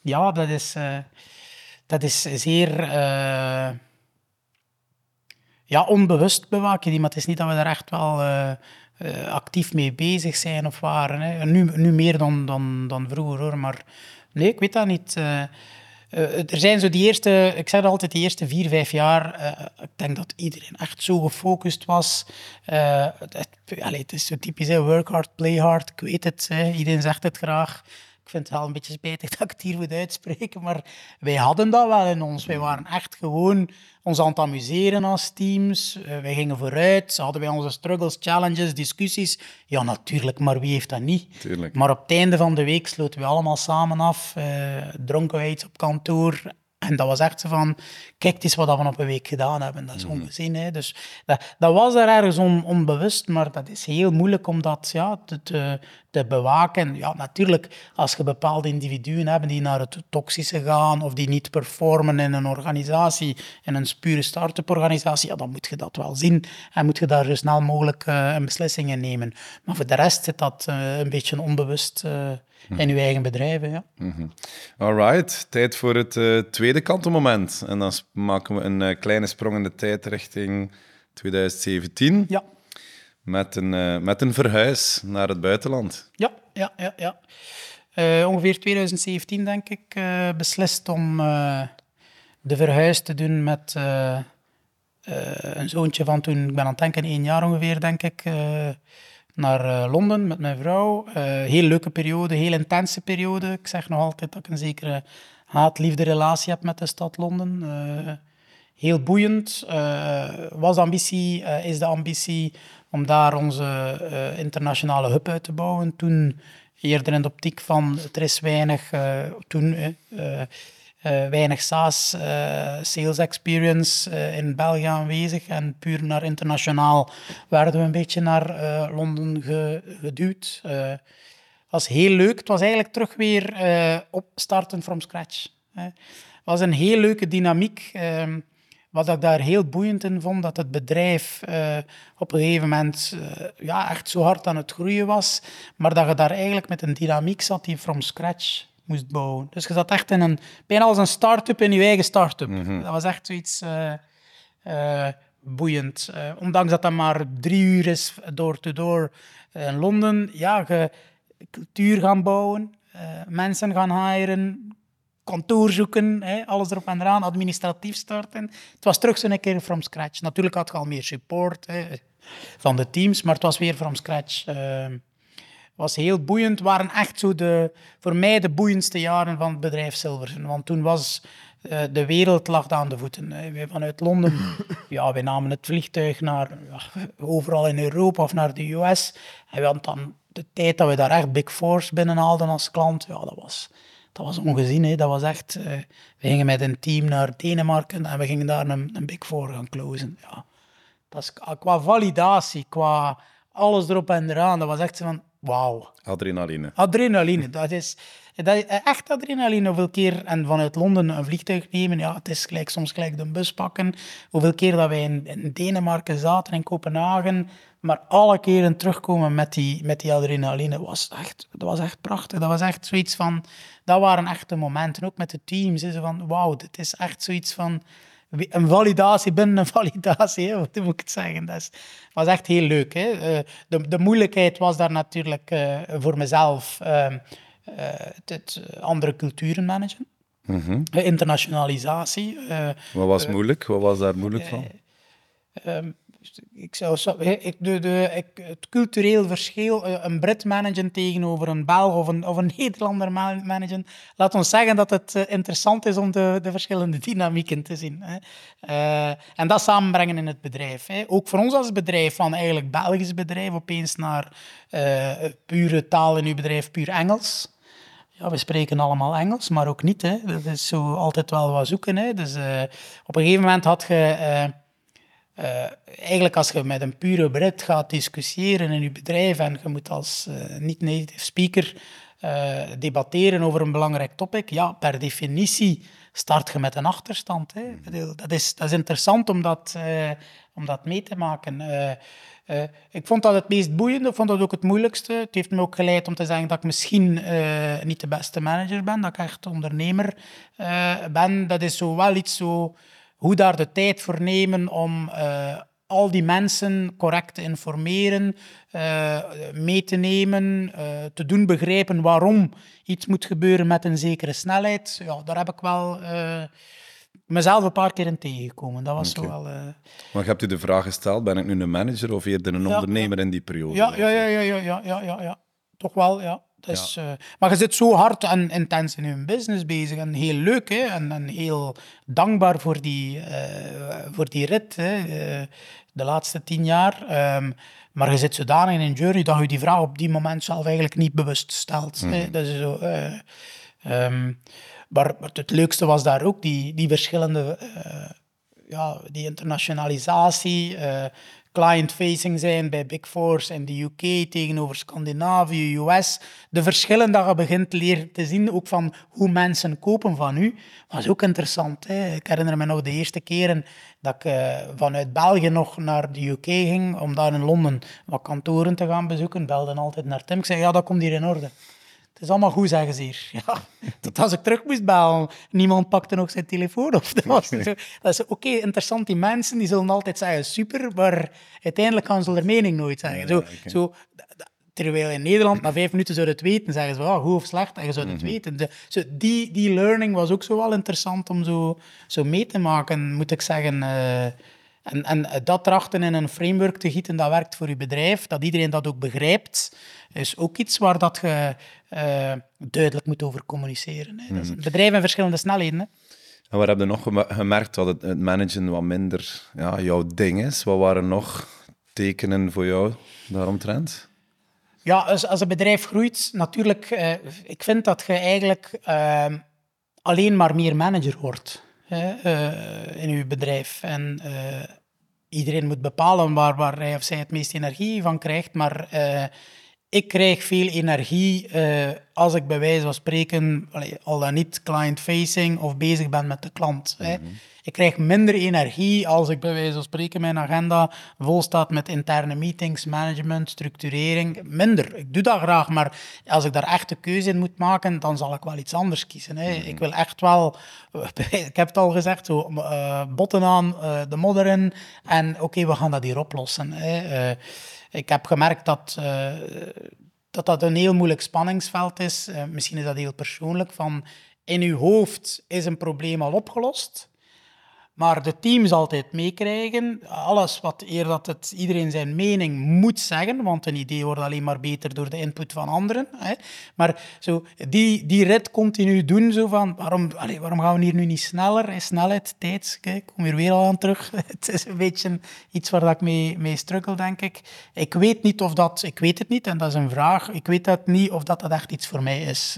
Ja, dat is, dat is zeer ja, onbewust bewaken die, maar het is niet dat we daar echt wel uh, actief mee bezig zijn of waren. Hè. Nu, nu meer dan, dan, dan vroeger hoor, maar nee, ik weet dat niet. Uh, er zijn zo die eerste, ik zeg altijd, die eerste vier, vijf jaar, ik denk dat iedereen echt zo gefocust was. het, allez, het is zo typisch, work hard, play hard, ik weet het, iedereen zegt het graag. Ik vind het wel een beetje spijtig <laughs> dat ik het hier moet uitspreken, maar wij hadden dat wel in ons. Wij waren echt gewoon ons aan het amuseren als teams. Uh, wij gingen vooruit. Ze hadden wij onze struggles, challenges, discussies. Ja, natuurlijk, maar wie heeft dat niet? Tuurlijk. Maar op het einde van de week sloten we allemaal samen af. Uh, dronken wij iets op kantoor. En dat was echt zo van, kijk, eens wat we op een week gedaan hebben. Dat is mhm. ongezien. Hè? Dus dat, dat was er ergens on, onbewust, maar dat is heel moeilijk om dat ja, te, te, te, bewaken. Ja, natuurlijk, als je bepaalde individuen hebt die naar het toxische gaan of die niet performen in een organisatie, in een pure start-up organisatie, ja, dan moet je dat wel zien en moet je daar zo snel mogelijk uh, een beslissing in nemen. Maar voor de rest zit dat uh, een beetje onbewust... Uh, in uw eigen bedrijven. Ja. Mm Alright, tijd voor het uh, tweede kantelmoment. En dan maken we een uh, kleine sprong in de tijd richting 2017. Ja. Met een, uh, met een verhuis naar het buitenland. Ja, ja, ja. ja. ongeveer 2017, denk ik, beslist om de verhuis te doen met een zoontje van toen, ik ben aan het denken, één jaar ongeveer, denk ik naar uh, Londen met mijn vrouw. Uh, heel leuke periode, heel intense periode. Ik zeg nog altijd dat ik een zekere haat-liefde relatie heb met de stad Londen. Uh, heel boeiend. was de ambitie, is de ambitie om daar onze internationale hub uit te bouwen. Toen eerder in de optiek van er is weinig, toen uh, weinig SaaS, uh, sales experience uh, in België aanwezig en puur naar internationaal werden we een beetje naar Londen ge, geduwd. Het was heel leuk. Het was eigenlijk terug weer opstarten from scratch. Het was een heel leuke dynamiek. Ehm, wat ik daar heel boeiend in vond, dat het bedrijf op een gegeven moment ja, echt zo hard aan het groeien was, maar dat je daar eigenlijk met een dynamiek zat die from scratch moest bouwen. Dus je zat echt in een, bijna als een start-up in je eigen start-up. Mhm. Dat was echt zoiets uh, uh, boeiend. Uh, ondanks dat dat maar drie uur is door-to-door in Londen. Ja, je cultuur gaan bouwen, mensen gaan hiren, kantoor zoeken, hè, alles erop en eraan, administratief starten. Het was terug zo'n keer from scratch. Natuurlijk had je al meer support hè, van de teams, maar het was weer from scratch was heel boeiend. waren echt zo de, voor mij de boeiendste jaren van het bedrijf Silversen. Want toen was uh, de wereld lag aan de voeten. Wij vanuit Londen, <laughs> ja, wij namen het vliegtuig naar ja, overal in Europa of naar de US. En hadden dan de tijd dat we daar echt Big Force binnenhaalden als klant, ja, dat was, dat was ongezien. Hè. Dat was echt, uh, we gingen met een team naar Denemarken en we gingen daar een, een Big Four gaan closen. Ja. Dat is, qua validatie, qua alles erop en eraan, dat was echt van, wauw. Adrenaline. Adrenaline, dat is, dat is echt adrenaline. Hoeveel keer, en vanuit Londen een vliegtuig nemen, ja, het is gelijk, soms gelijk de bus pakken. Hoeveel keer dat wij in, in Denemarken zaten, in Kopenhagen, maar alle keren terugkomen met die, met die adrenaline, was echt, dat was echt prachtig. Dat was echt zoiets van, dat waren echte momenten. Ook met de teams, is van, wauw, dit is echt zoiets van een validatie binnen een validatie, hè, moet ik het zeggen. Dat was echt heel leuk. Hè. Eh, de, de moeilijkheid was daar natuurlijk uh, voor mezelf uh, het, andere culturen managen. Mm internationalisatie. Wat was moeilijk? Wat was daar moeilijk van? Ehm, ik zou, ik, de, ik, het cultureel verschil, eh, een Brit managen tegenover een Belg of een, <laughs> Nederlander managen, laat ons zeggen dat het eh, interessant is om de, de verschillende dynamieken te zien. Hè. Uh, en dat samenbrengen in het bedrijf. Hè. Ook voor ons als bedrijf, van eigenlijk Belgisch bedrijf, opeens naar uh, pure taal in uw bedrijf, puur Engels. Ja, we spreken allemaal Engels, maar ook niet. Hè. Dat is zo altijd wel wat zoeken. Hè. Dus op een gegeven moment had je uh, eigenlijk als je met een pure Brit gaat discussiëren in je bedrijf en je moet als uh, niet-native speaker uh, debatteren over een belangrijk topic, ja, per definitie start je met een achterstand. Hè. Dat, is, dat is interessant om dat, om dat mee te maken. ik vond dat het meest boeiende, ik vond dat ook het moeilijkste. Het heeft me ook geleid om te zeggen dat ik misschien niet de beste manager ben, dat ik echt ondernemer ben. Dat is zo wel iets zo hoe daar de tijd voor nemen om eh, al die mensen correct te informeren, eh, mee te nemen, eh, te doen begrijpen waarom iets moet gebeuren met een zekere snelheid. Ja, daar heb ik wel mezelf een paar keer in tegengekomen. Dat was wel... Uh... Maar je hebt u de vraag gesteld, ben ik nu een manager of eerder een ondernemer in die periode? Ja, ja, ja, ja, ja, ja, ja, ja, toch wel, ja. Dus, ja. uh, maar je zit zo hard en intens in je business bezig en heel leuk hè? En, en heel dankbaar voor die, uh, voor die rit hè? Uh, de laatste tien jaar. Um, maar je zit zodanig in een journey dat je die vraag op die moment zelf eigenlijk niet bewust stelt. Mm. Hè? Dat is zo, um, maar, maar, het leukste was daar ook die, die verschillende, ja, die internationalisatie client-facing zijn bij Big Fours in de UK tegenover Scandinavië, US. De verschillen dat je begint te leren te zien, ook van hoe mensen kopen van u, was ook interessant. Hè? Ik herinner me nog de eerste keren dat ik uh, vanuit België nog naar de UK ging, om daar in Londen wat kantoren te gaan bezoeken. Belden altijd naar Tim. Ik zei, ja, dat komt hier in orde. Het is allemaal goed, zeggen ze hier. <laughs> Ja, tot als ik terug moest bellen, niemand pakte nog zijn telefoon op. <laughs> Dat, was dat is oké, interessant. Die mensen die zullen altijd zeggen super, maar uiteindelijk gaan ze hun mening nooit zeggen. Zo, zo, terwijl in Nederland, na vijf minuten zou je het weten, zeggen ze wel, goed of slecht, en je zou het mhm. weten. De, zo, die, die learning was ook zo wel interessant om zo, zo mee te maken, moet ik zeggen. Uh, en, en dat trachten in een framework te gieten, dat werkt voor je bedrijf, dat iedereen dat ook begrijpt, is ook iets waar dat je uh, duidelijk moet over communiceren. Hè. Mm. bedrijven in verschillende snelheden. Hè. En waar heb je nog gemerkt dat het, het managen wat minder ja, jouw ding is? Wat waren nog tekenen voor jou daaromtrent? Ja, als, als een bedrijf groeit, natuurlijk, uh, ik vind dat je eigenlijk uh, alleen maar meer manager wordt hè, uh, in je bedrijf. En iedereen moet bepalen waar, waar hij of zij het meeste energie van krijgt, maar ik krijg veel energie uh, als ik bij wijze van spreken, al dan niet client-facing of bezig ben met de klant. Mm -hmm. Ik krijg minder energie als ik bij wijze van spreken mijn agenda vol staat met interne meetings, management, structurering. Minder. Ik doe dat graag, maar als ik daar echt de keuze in moet maken, dan zal ik wel iets anders kiezen. Hè. Mm Ik wil echt wel, <laughs> ik heb het al gezegd, zo, uh, botten aan, uh, de modder in en oké, okay, we gaan dat hier oplossen. Hè ik heb gemerkt dat, uh, dat dat een heel moeilijk spanningsveld is. Uh, misschien is dat heel persoonlijk. Van in uw hoofd is een probleem al opgelost. Maar de teams altijd meekrijgen. Alles wat eer dat het iedereen zijn mening moet zeggen, want een idee wordt alleen maar beter door de input van anderen. Hè. Maar zo, die, die rit continu doen, zo van, waarom, allez, waarom gaan we hier nu niet sneller? Snelheid, tijd, kijk, kom hier weer al aan terug. <laughs> het is een beetje iets waar ik mee, mee struggle, denk ik. Ik weet niet of dat, ik weet het niet, en dat is een vraag, ik weet dat niet of dat, dat echt iets voor mij is.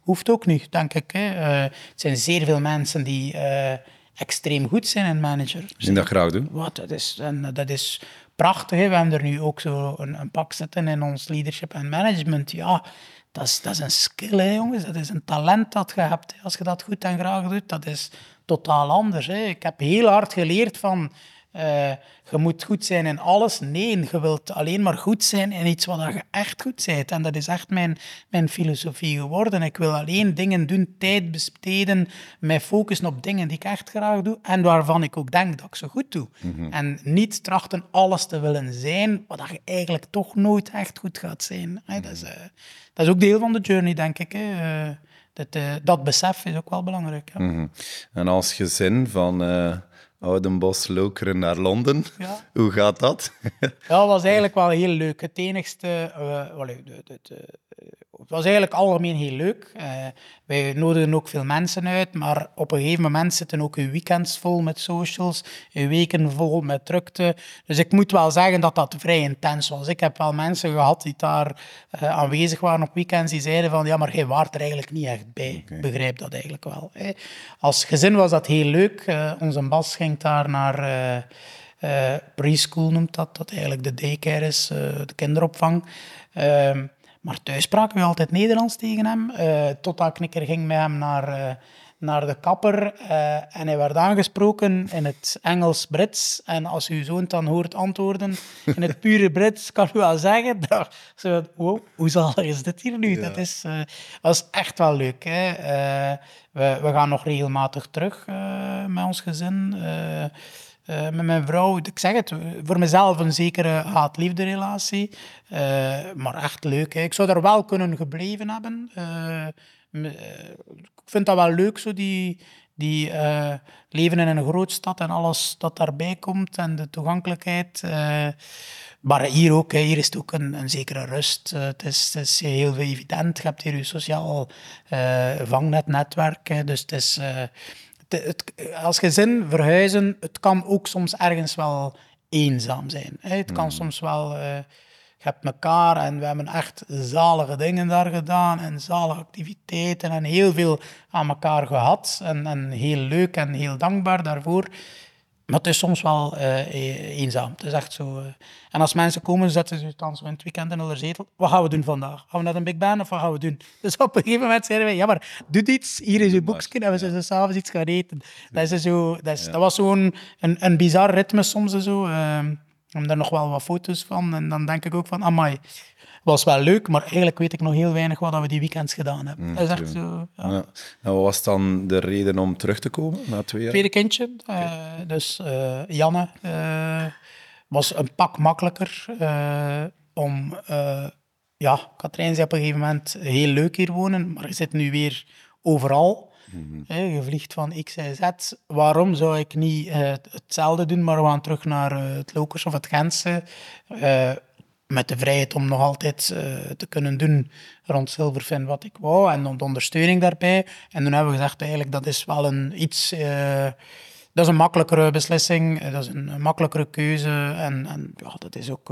Hoeft ook niet, denk ik. Hè. Uh, het zijn zeer veel mensen die... Uh, extreem goed zijn in manager. Zien dat graag doen? Wat, dat, is, en dat is prachtig. Hè. We hebben er nu ook zo een, een, pak zitten in ons leadership en management. Ja, dat is, dat is een skill, hè, jongens. Dat is een talent dat je hebt. Als je dat goed en graag doet, dat is totaal anders. Hè. Ik heb heel hard geleerd van uh, je moet goed zijn in alles. Nee, je wilt alleen maar goed zijn in iets wat je echt goed bent. En dat is echt mijn, mijn filosofie geworden. Ik wil alleen dingen doen, tijd besteden, mij focussen op dingen die ik echt graag doe en waarvan ik ook denk dat ik ze goed doe. Mhm. En niet trachten alles te willen zijn, wat je eigenlijk toch nooit echt goed gaat zijn. dat, is, uh, dat is ook deel van de journey, denk ik. Hè. Uh, dat, dat besef is ook wel belangrijk. Ja. Mm En als gezin van Oudenbos Lokeren naar Londen. Ja. Hoe gaat dat? ja, dat was eigenlijk wel heel leuk. Het enigste, uh, de, de, de, het was eigenlijk algemeen heel leuk. Uh, wij nodigen ook veel mensen uit, maar op een gegeven moment zitten ook uw weekends vol met socials, uw weken vol met drukte. Dus ik moet wel zeggen dat dat vrij intens was. Ik heb wel mensen gehad die daar uh, aanwezig waren op weekends, die zeiden van ja, maar jij waart er eigenlijk niet echt bij. Okay. begrijp dat eigenlijk wel. Hè. Als gezin was dat heel leuk. Uh, onze Bas ging daar naar... Uh, preschool noemt dat, dat eigenlijk de daycare is, uh, de kinderopvang. Uh, maar thuis spraken we altijd Nederlands tegen hem. Totdat Knikker ging met hem naar, naar de kapper. Uh, en hij werd aangesproken in het Engels-Brits. En als uw zoon dan hoort antwoorden in het pure <laughs> Brits, kan u wel zeggen... Dat, zo, wow, hoe zal is dit hier nu? Ja. Dat, is, dat is echt wel leuk. Hè? we, we gaan nog regelmatig terug met ons gezin. met mijn vrouw, ik zeg het, voor mezelf een zekere haat-liefde relatie. maar echt leuk. Hè. Ik zou daar wel kunnen gebleven hebben. Ik vind dat wel leuk, zo die, die leven in een grootstad en alles dat daarbij komt en de toegankelijkheid. Maar hier ook, hier is het ook een, een zekere rust. Eh, het, is, het is heel evident. Je hebt hier je sociaal uh, vangnetnetwerk. Dus het is, uh, het, als gezin verhuizen, het kan ook soms ergens wel eenzaam zijn. Hè. Het kan mm. soms wel... je hebt elkaar en we hebben echt zalige dingen daar gedaan en zalige activiteiten en heel veel aan elkaar gehad. En, en heel leuk en heel dankbaar daarvoor. Maar het is soms wel uh, eenzaam. Het is echt zo. Uh. En als mensen komen, zetten ze dan zo in het weekend in de zetel. Wat gaan we doen vandaag? Gaan we naar een Big Band of wat gaan we doen? <laughs> Dus op een gegeven moment zeiden wij, ja maar, doe iets. Hier is je boekje en we zullen s'avonds iets gaan eten. Dat, is zo, dat, is, dat was zo'n een, een bizar ritme soms. Zo. Uh, ik heb daar nog wel wat foto's van. En dan denk ik ook van, amai, was wel leuk, maar eigenlijk weet ik nog heel weinig wat we die weekends gedaan hebben. Mm, dat is echt zo, ja. ja. En wat was dan de reden om terug te komen na twee jaar? Tweede kindje. Uh, dus uh, Janne uh, was een pak makkelijker om... ja, Katrijn zei op een gegeven moment heel leuk hier wonen, maar je zit nu weer overal. Mm -hmm. je vliegt van X, Y, Z. Waarom zou ik niet hetzelfde doen, maar we gaan terug naar het Lokers of het Gentse met de vrijheid om nog altijd te kunnen doen rond Silverfin wat ik wou en de ondersteuning daarbij. En toen hebben we gezegd, eigenlijk dat is wel een iets... Dat is een makkelijkere beslissing, eh, dat is een, makkelijkere keuze en, en ja, dat is ook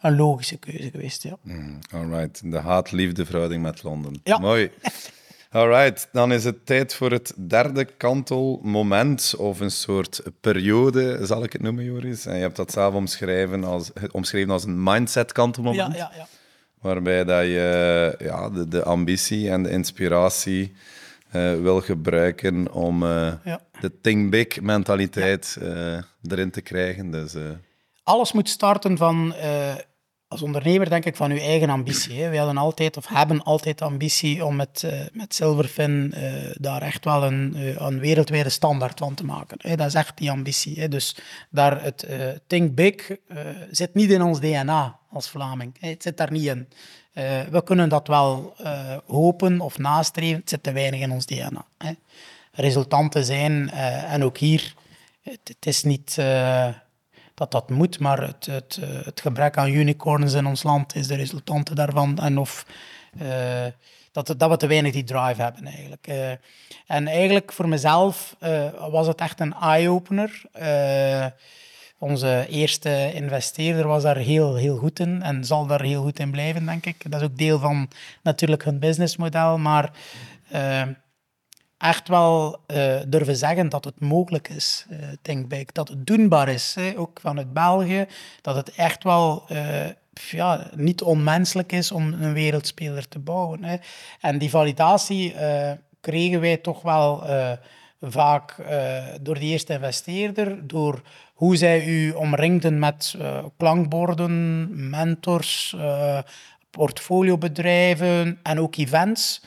een logische keuze geweest. Ja. Mm, right, de haat-liefde verhouding met Londen. Ja. Mooi. <laughs> Alright, dan is het tijd voor het derde kantelmoment, of een soort periode, zal ik het noemen, Joris. En je hebt dat zelf omschreven als, omschreven als een mindset-kantelmoment. Ja, ja, ja. Waarbij dat je ja, de, de ambitie en de inspiratie uh, wil gebruiken om uh, ja. de think big mentaliteit uh, erin te krijgen. Dus, Alles moet starten van als ondernemer denk ik van uw eigen ambitie. Hè. We hadden altijd, of hebben altijd ambitie om met, uh, met Silverfin uh, daar echt wel een, uh, een wereldwijde standaard van te maken. Hè. Dat is echt die ambitie. Hè. Dus daar het think big zit niet in ons DNA als Vlaming. Hè. Het zit daar niet in. we kunnen dat wel hopen of nastreven. Het zit te weinig in ons DNA. Hè. Resultanten zijn, en ook hier, het, het is niet dat dat moet, maar het, het, eh, het gebrek aan unicorns in ons land is de resultante daarvan. En of uh, dat, dat we te weinig die drive hebben eigenlijk. Uh, en eigenlijk voor mezelf was het echt een eye-opener. onze eerste investeerder was daar heel, heel goed in en zal daar heel goed in blijven, denk ik. Dat is ook deel van natuurlijk hun businessmodel, maar echt wel uh, durven zeggen dat het mogelijk is, denk ik. Dat het doenbaar is, hè, ook vanuit België. Dat het echt wel uh, ja, niet onmenselijk is om een wereldspeler te bouwen. Hè. En die validatie kregen wij toch wel vaak door de eerste investeerder, door hoe zij u omringden met klankborden, mentors, portfoliobedrijven en ook events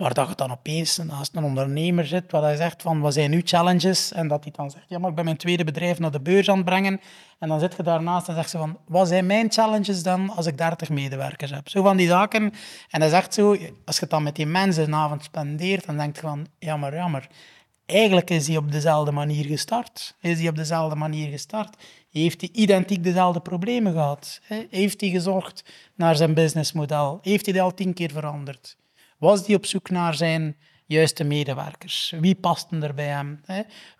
Waar dat je dan opeens naast een ondernemer zit, waar hij zegt van, wat zijn nu challenges? En dat hij dan zegt, ja, maar ik ben mijn tweede bedrijf naar de beurs aan het brengen. En dan zit je daarnaast en zegt ze van, wat zijn mijn challenges dan als ik 30 medewerkers heb? Zo van die zaken. En is echt zo, als je het dan met die mensen een avond spendeert, dan denk je van, jammer, jammer. Eigenlijk is hij op dezelfde manier gestart. Is hij op dezelfde manier gestart? Heeft hij identiek dezelfde problemen gehad? Heeft hij gezorgd naar zijn businessmodel? Heeft hij dat al tien keer veranderd? Was die op zoek naar zijn juiste medewerkers? Wie pasten er bij hem?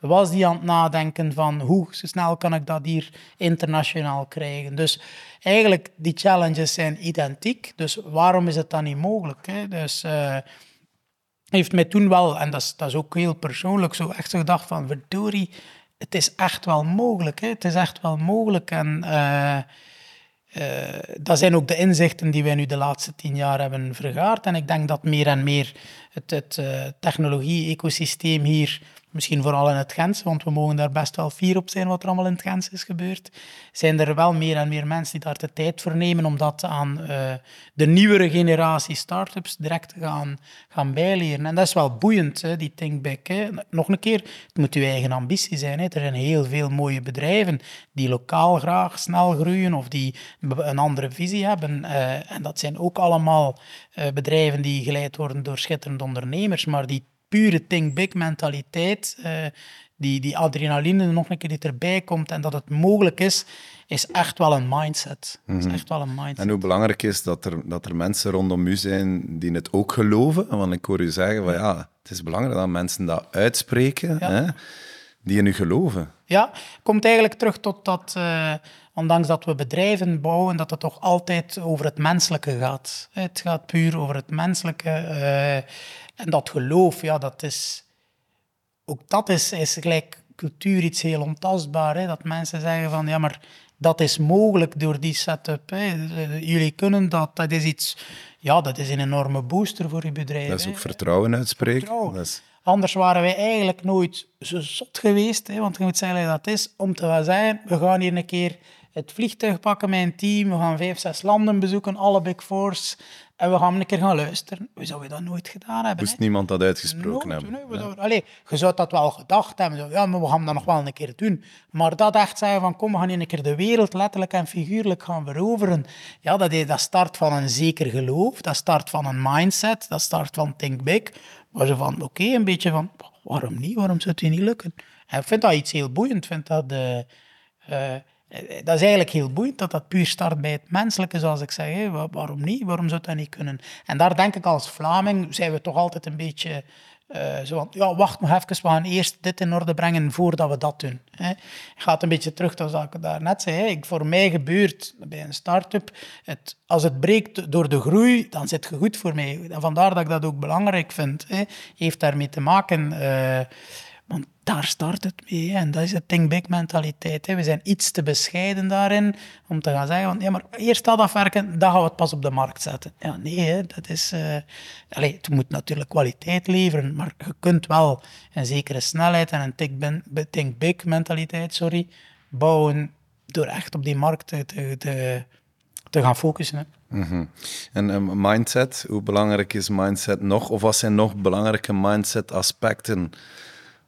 Was die aan het nadenken van hoe snel kan ik dat hier internationaal krijgen? Dus eigenlijk, die challenges zijn identiek. Dus waarom is het dan niet mogelijk? Dus uh, heeft mij toen wel, en dat is, dat is ook heel persoonlijk, zo echt gedacht van, verdorie, het is echt wel mogelijk. Hè? Het is echt wel mogelijk. En... Uh, uh, dat zijn ook de inzichten die wij nu de laatste tien jaar hebben vergaard. En ik denk dat meer en meer het, het uh, technologie-ecosysteem hier misschien vooral in het Gentse, want we mogen daar best wel fier op zijn wat er allemaal in het Gentse is gebeurd, zijn er wel meer en meer mensen die daar de tijd voor nemen om dat aan uh, de nieuwere generatie start-ups direct te gaan, gaan bijleren. En dat is wel boeiend, hè, die think big. Hè. Nog een keer, het moet uw eigen ambitie zijn. Hè. Er zijn heel veel mooie bedrijven die lokaal graag snel groeien of die een andere visie hebben. Uh, en dat zijn ook allemaal uh, bedrijven die geleid worden door schitterende ondernemers, maar die pure think big mentaliteit, uh, die, die adrenaline nog een keer die erbij komt en dat het mogelijk is, is echt wel een mindset. Mm -hmm. is mhm. echt wel een mindset. En hoe belangrijk is dat er, dat er mensen rondom u zijn die het ook geloven? Want ik hoor u zeggen van ja, het is belangrijk dat mensen dat uitspreken, ja. hè, die in u geloven. Ja, komt eigenlijk terug tot dat, uh, ondanks dat we bedrijven bouwen, dat het toch altijd over het menselijke gaat. Het gaat puur over het menselijke. Uh, en dat geloof, ja, dat is... Ook dat is, is gelijk cultuur iets heel ontastbaar. Hè? Dat mensen zeggen van, ja, maar dat is mogelijk door die setup. Hè? Jullie kunnen dat, dat is iets... Ja, dat is een enorme booster voor je bedrijf. Dat is ook vertrouwen uitspreken. Vertrouwen. Dat is... Anders waren wij eigenlijk nooit zo zot geweest, hè? want je moet zeggen dat is, om te gaan zeggen, we gaan hier een keer het vliegtuig pakken met een team, we gaan vijf, zes landen bezoeken, alle Big Fours, en we gaan een keer gaan luisteren. We zouden dat nooit gedaan hebben. Moest niemand dat uitgesproken hebben? Nee, ja. allee, je zou dat wel gedacht hebben. Ja, maar we gaan dat nog wel een keer doen. Maar dat echt zeggen van kom, we gaan een keer de wereld letterlijk en figuurlijk gaan veroveren. Ja, dat, is, dat start van een zeker geloof. Dat start van een mindset. Dat start van think big. Maar ze van, oké, een beetje van, waarom niet? Waarom zou het niet lukken? En ik vind dat iets heel boeiend. Ik vind dat... Uh, uh, eh, dat is eigenlijk heel boeiend dat dat puur start bij het menselijke, zoals ik zeg. Waarom niet? Waarom zou dat niet kunnen? En daar denk ik als Vlaming zijn we toch altijd een beetje uh, zo van, ja, wacht nog even, we gaan eerst dit in orde brengen voordat we dat doen. Hè. Gaat een beetje terug tot wat ik daarnet zei. Hè. Ik, voor mij gebeurt bij een start-up, het, als het breekt door de groei, dan zit het goed voor mij. En vandaar dat ik dat ook belangrijk vind. Hè. Heeft daarmee te maken... daar start het mee. En dat is de think big mentaliteit. Hè. We zijn iets te bescheiden daarin om te gaan zeggen: van, ja, maar eerst dat afwerken, dan gaan we het pas op de markt zetten. Ja, nee, hè, dat is. Uh, allez, het moet natuurlijk kwaliteit leveren, maar je kunt wel een zekere snelheid en een think, big mentaliteit sorry, bouwen door echt op die markt te, te, te, gaan focussen. Hè. -hmm. En um, mindset, hoe belangrijk is mindset nog? Of wat zijn nog belangrijke mindset aspecten?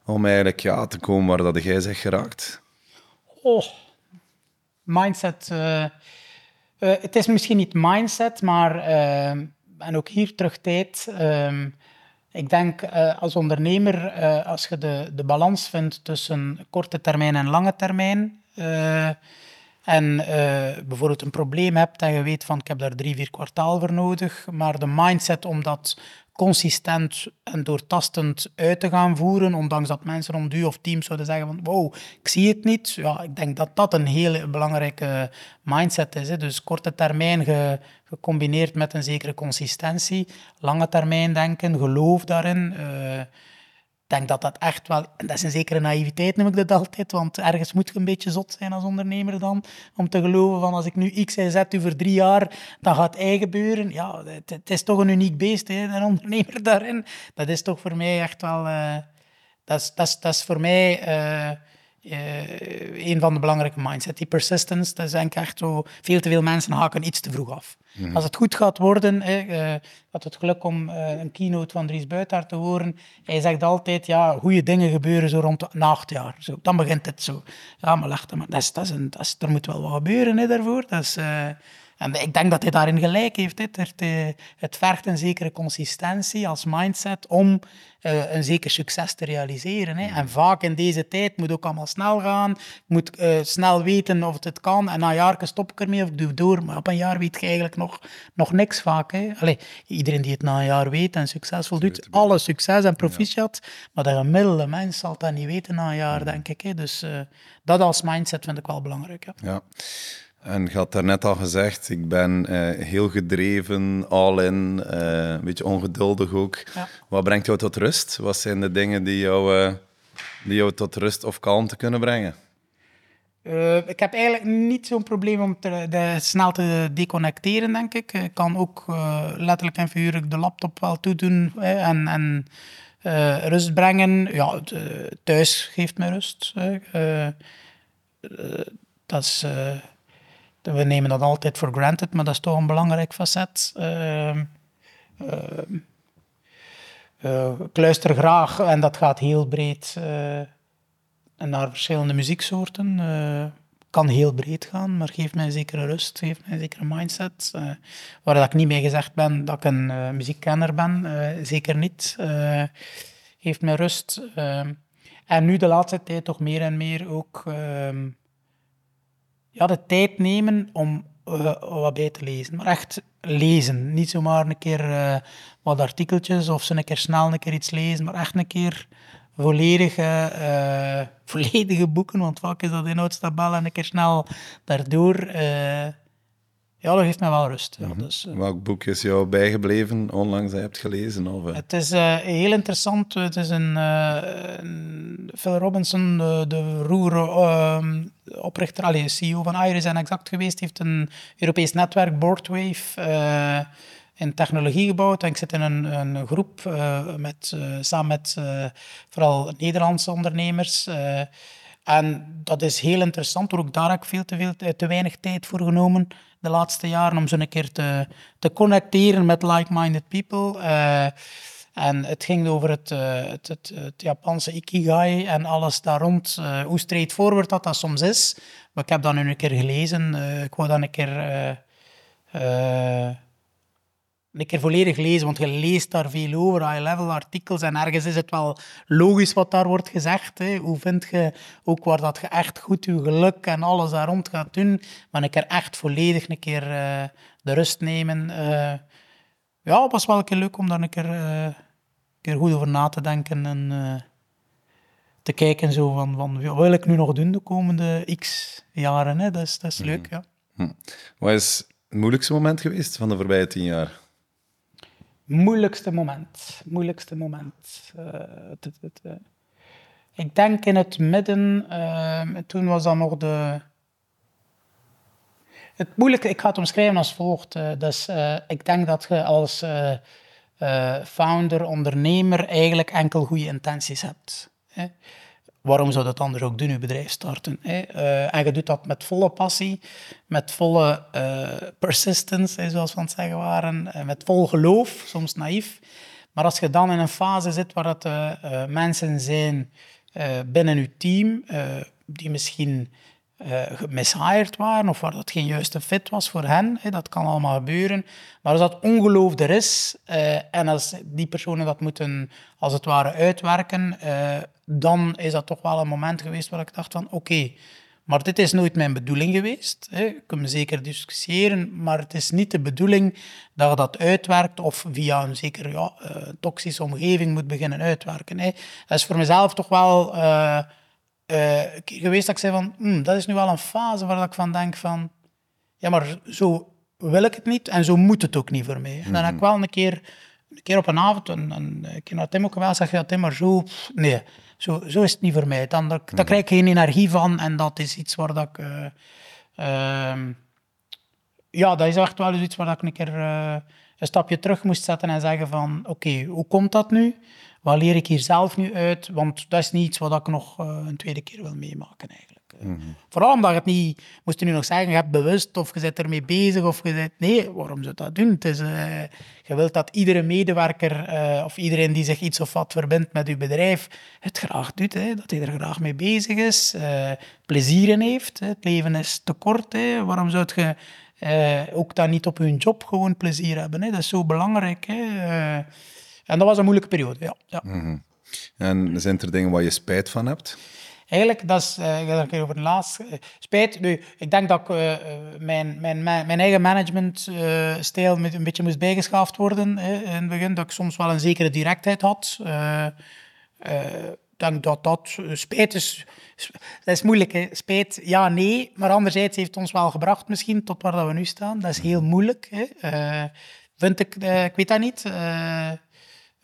Om eigenlijk ja, te komen waar dat jij zegt geraakt? Oh, mindset. Uh, uh, het is misschien niet mindset, maar uh, en ook hier terug tijd. Ehm, ik denk als ondernemer, als je de, de balans vindt tussen korte termijn en lange termijn. En bijvoorbeeld een probleem hebt en je weet van ik heb daar drie, vier kwartaal voor nodig, maar de mindset om dat consistent en doortastend uit te gaan voeren, ondanks dat mensen rond u of teams zouden zeggen van wow, ik zie het niet. Ja, ik denk dat dat een hele belangrijke mindset is. Hè. Dus korte termijn ge, gecombineerd met een zekere consistentie, lange termijn denken, geloof daarin. Uh, denk dat dat echt wel, en dat is een zekere naïviteit noem ik dat altijd, want ergens moet je een beetje zot zijn als ondernemer dan, om te geloven van als ik nu X en Z voor drie jaar, dan gaat hij gebeuren. Ja, het, is toch een uniek beest, hè, een ondernemer daarin. Dat is toch voor mij echt wel, uh, dat, is, dat, is, voor mij... Uh, uh, een van de belangrijke mindset. Die persistence, dat is denk ik echt zo... Veel te veel mensen haken iets te vroeg af. Mhm. Als het goed gaat worden, ik uh, had het geluk om uh, een keynote van Dries Buitaert te horen. Hij zegt altijd, ja, goede dingen gebeuren zo rond na acht jaar. Zo, dan begint het zo. Ja, maar lacht, maar dat is, dat is een, dat is, er moet wel wat gebeuren hè, daarvoor. Dat is, en ik denk dat hij daarin gelijk heeft. Het, het vergt een zekere consistentie als mindset om uh, een zeker succes te realiseren. Hè. En vaak in deze tijd moet ook allemaal snel gaan. Je moet uh, snel weten of het, het kan. En na een jaar stop ik ermee of ik doe door. Maar op een jaar weet je eigenlijk nog, nog niks vaak. Hè. Allee, iedereen die het na een jaar weet en succesvol doet, alle succes en proficiat. Ja. Maar de gemiddelde mens zal dat niet weten na een jaar, denk ik. Hè. Dus uh, dat als mindset vind ik wel belangrijk. Ja. ja. En je had daarnet al gezegd, ik ben uh, heel gedreven, all in, uh, een beetje ongeduldig ook. Ja. Wat brengt jou tot rust? Wat zijn de dingen die jou, uh, die jou tot rust of kalmte kunnen brengen? ik heb eigenlijk niet zo'n probleem om te, de, snel te deconnecteren, denk ik. Ik kan ook letterlijk en figuurlijk de laptop wel toedoen en, en rust brengen. Ja, thuis geeft mij rust. dat is, we nemen dat altijd voor granted, maar dat is toch een belangrijk facet. Ehm, ehm, ik luister graag, en dat gaat heel breed, naar verschillende muzieksoorten kan heel breed gaan, maar geeft mij een zekere rust, geeft mij een zekere mindset. Waar dat ik niet mee gezegd ben dat ik een uh, muziekkenner ben, zeker niet. geeft mij rust. Ehm, en nu de laatste tijd toch meer en meer ook ja, de tijd nemen om wat bij te lezen. Maar echt lezen. Niet zomaar een keer wat artikeltjes of ze een keer snel een keer iets lezen, maar echt een keer volledige, uh, <laughs> volledige boeken, want vaak is dat inhoudstabel en een keer snel daardoor. Ja, dat geeft mij wel rust. Ja, mhm. dus, uh, Welk boek is jou bijgebleven onlangs dat je hebt gelezen? Of, Het is heel interessant. Het is een, Phil Robinson, de, de roer ehm, oprichter, allee, CEO van Iris en Exact geweest, heeft een Europees netwerk, Boardwave in technologie gebouwd. En ik zit in een, een groep met, samen met vooral Nederlandse ondernemers. en dat is heel interessant, ook daar heb ik veel te, veel, te weinig tijd voor genomen de laatste jaren om zo een keer te, te connecteren met like-minded people. en het ging over het, het, het, het, Japanse ikigai en alles daar rond. hoe straightforward dat dat soms is. Maar ik heb dat nu een keer gelezen. ik wou dat een keer een keer volledig lezen, want je leest daar veel over, high-level artikels, en ergens is het wel logisch wat daar wordt gezegd. Hè. Hoe vind je ook waar dat je echt goed je geluk en alles daar rond gaat doen, maar een keer echt volledig een keer uh, de rust nemen. Uh, ja, het was wel een keer leuk om daar een keer, uh, een keer goed over na te denken en te kijken zo van, van wat wil ik nu nog doen de komende x jaren. Hè. Dat is, dat is mhm. leuk, ja. Hm. Wat is het moeilijkste moment geweest van de voorbije tien jaar? Moeilijkste moment. Moeilijkste moment. Uh, het, het, uh, ik denk in het midden, uh, toen was dat nog de. Het moeilijke, ik ga het omschrijven als volgt. dus ik denk dat je als founder, ondernemer eigenlijk enkel goede intenties hebt. Hè? Waarom zou dat anders ook doen, je bedrijf starten? Hè? Uh, en je doet dat met volle passie, met volle uh, persistence, zoals we aan het zeggen waren, uh, met vol geloof, soms naïef. Maar als je dan in een fase zit waar het mensen zijn binnen je team, die misschien uh, waren of waar dat geen juiste fit was voor hen. Dat kan allemaal gebeuren. Maar als dat ongeloof er is uh, en als die personen dat moeten als het ware uitwerken, uh, dan is dat toch wel een moment geweest waar ik dacht van oké, maar dit is nooit mijn bedoeling geweest. Hè. Ik kan me zeker discussiëren, maar het is niet de bedoeling dat je dat uitwerkt of via een zeker ja, toxische omgeving moet beginnen uitwerken. Hè. Dat is voor mezelf toch wel geweest dat ik zei van, hm, dat is nu wel een fase waar ik van denk van, ja, maar zo wil ik het niet en zo moet het ook niet voor mij. En dan heb ik mhm. wel een keer, een keer op een avond, en, en ik naar Tim ook wel zeg, ja Tim, maar zo, nee, zo, zo is het niet voor mij. Dan, dan, dan mhm. krijg ik geen energie van en dat is iets waar dat ik... Uh, uh, ja, dat is echt wel iets waar ik een keer uh, een stapje terug moest zetten en zeggen van, oké, okay, hoe komt dat nu? Wat leer ik hier zelf nu uit? Want dat is niet iets wat ik nog uh, een tweede keer wil meemaken eigenlijk. Mm -hmm. Vooral omdat je het niet, moest je nu nog zeggen, je hebt bewust of je bent ermee bezig of je bent, nee, waarom zou je dat doen? Het is, uh, je wilt dat iedere medewerker uh, of iedereen die zich iets of wat verbindt met je bedrijf het graag doet, hè, dat hij er graag mee bezig is, plezier in heeft. Hè. Het leven is te kort, hè. waarom zou je ook dan niet op je job gewoon plezier hebben? Hè? Dat is zo belangrijk. Hè. En dat was een moeilijke periode, ja. ja. Mhm. En zijn er dingen waar je spijt van hebt? Eigenlijk, dat is, uh, ik ga er over de laatste. Uh, spijt, nu, ik denk dat ik, uh, mijn, mijn, mijn eigen managementstijl uh, een beetje moest bijgeschaafd worden in het begin. Dat ik soms wel een zekere directheid had. Ik denk dat dat spijt is. Dat is moeilijk, hè? spijt, ja, nee. Maar anderzijds heeft het ons wel gebracht misschien tot waar dat we nu staan. Dat is heel moeilijk. Hè? vind ik, ik weet dat niet.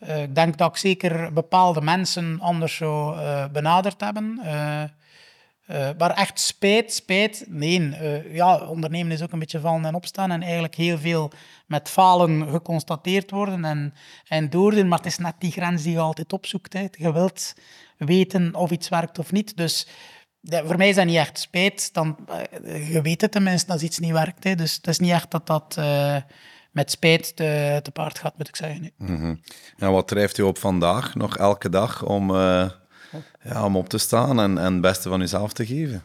Uh, ik denk dat ik zeker bepaalde mensen anders zo uh, benaderd hebben. Uh, maar echt spijt, spijt, nee. Ja, ondernemen is ook een beetje vallen en opstaan en eigenlijk heel veel met falen geconstateerd worden en, en doordoen, maar het is net die grens die je altijd opzoekt. Hè. Je wilt weten of iets werkt of niet, dus voor mij is dat niet echt spijt, dan, je weet het tenminste als iets niet werkt. Hè. Dus het is niet echt dat dat met spijt te, te, paard gaat, moet ik zeggen. Mm -hmm. En wat drijft u op vandaag, nog elke dag, om ja, om op te staan en, en het beste van jezelf te geven?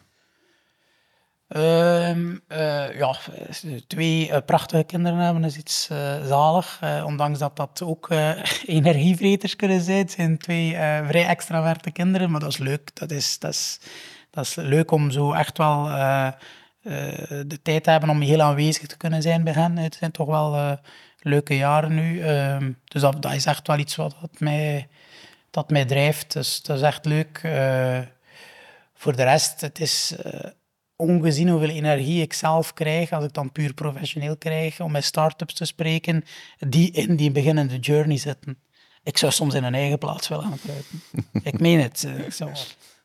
Uh, uh, ja, twee uh, prachtige kinderen hebben is iets zalig. ondanks dat dat ook <laughs> energievreters kunnen zijn. Het zijn twee vrij extraverte kinderen, maar dat is leuk. Dat is, dat is, dat is leuk om zo echt wel de tijd hebben om heel aanwezig te kunnen zijn bij hen. Het zijn toch wel leuke jaren nu. Ehm, dus dat, is echt wel iets wat, wat mij dat mij drijft. Dus dat is echt leuk. Uh, voor de rest, het is ongezien hoeveel energie ik zelf krijg, als ik dan puur professioneel krijg, om met start-ups te spreken, die in die beginnende journey zitten. Ik zou soms in een eigen plaats willen gaan ik meen het. Zo.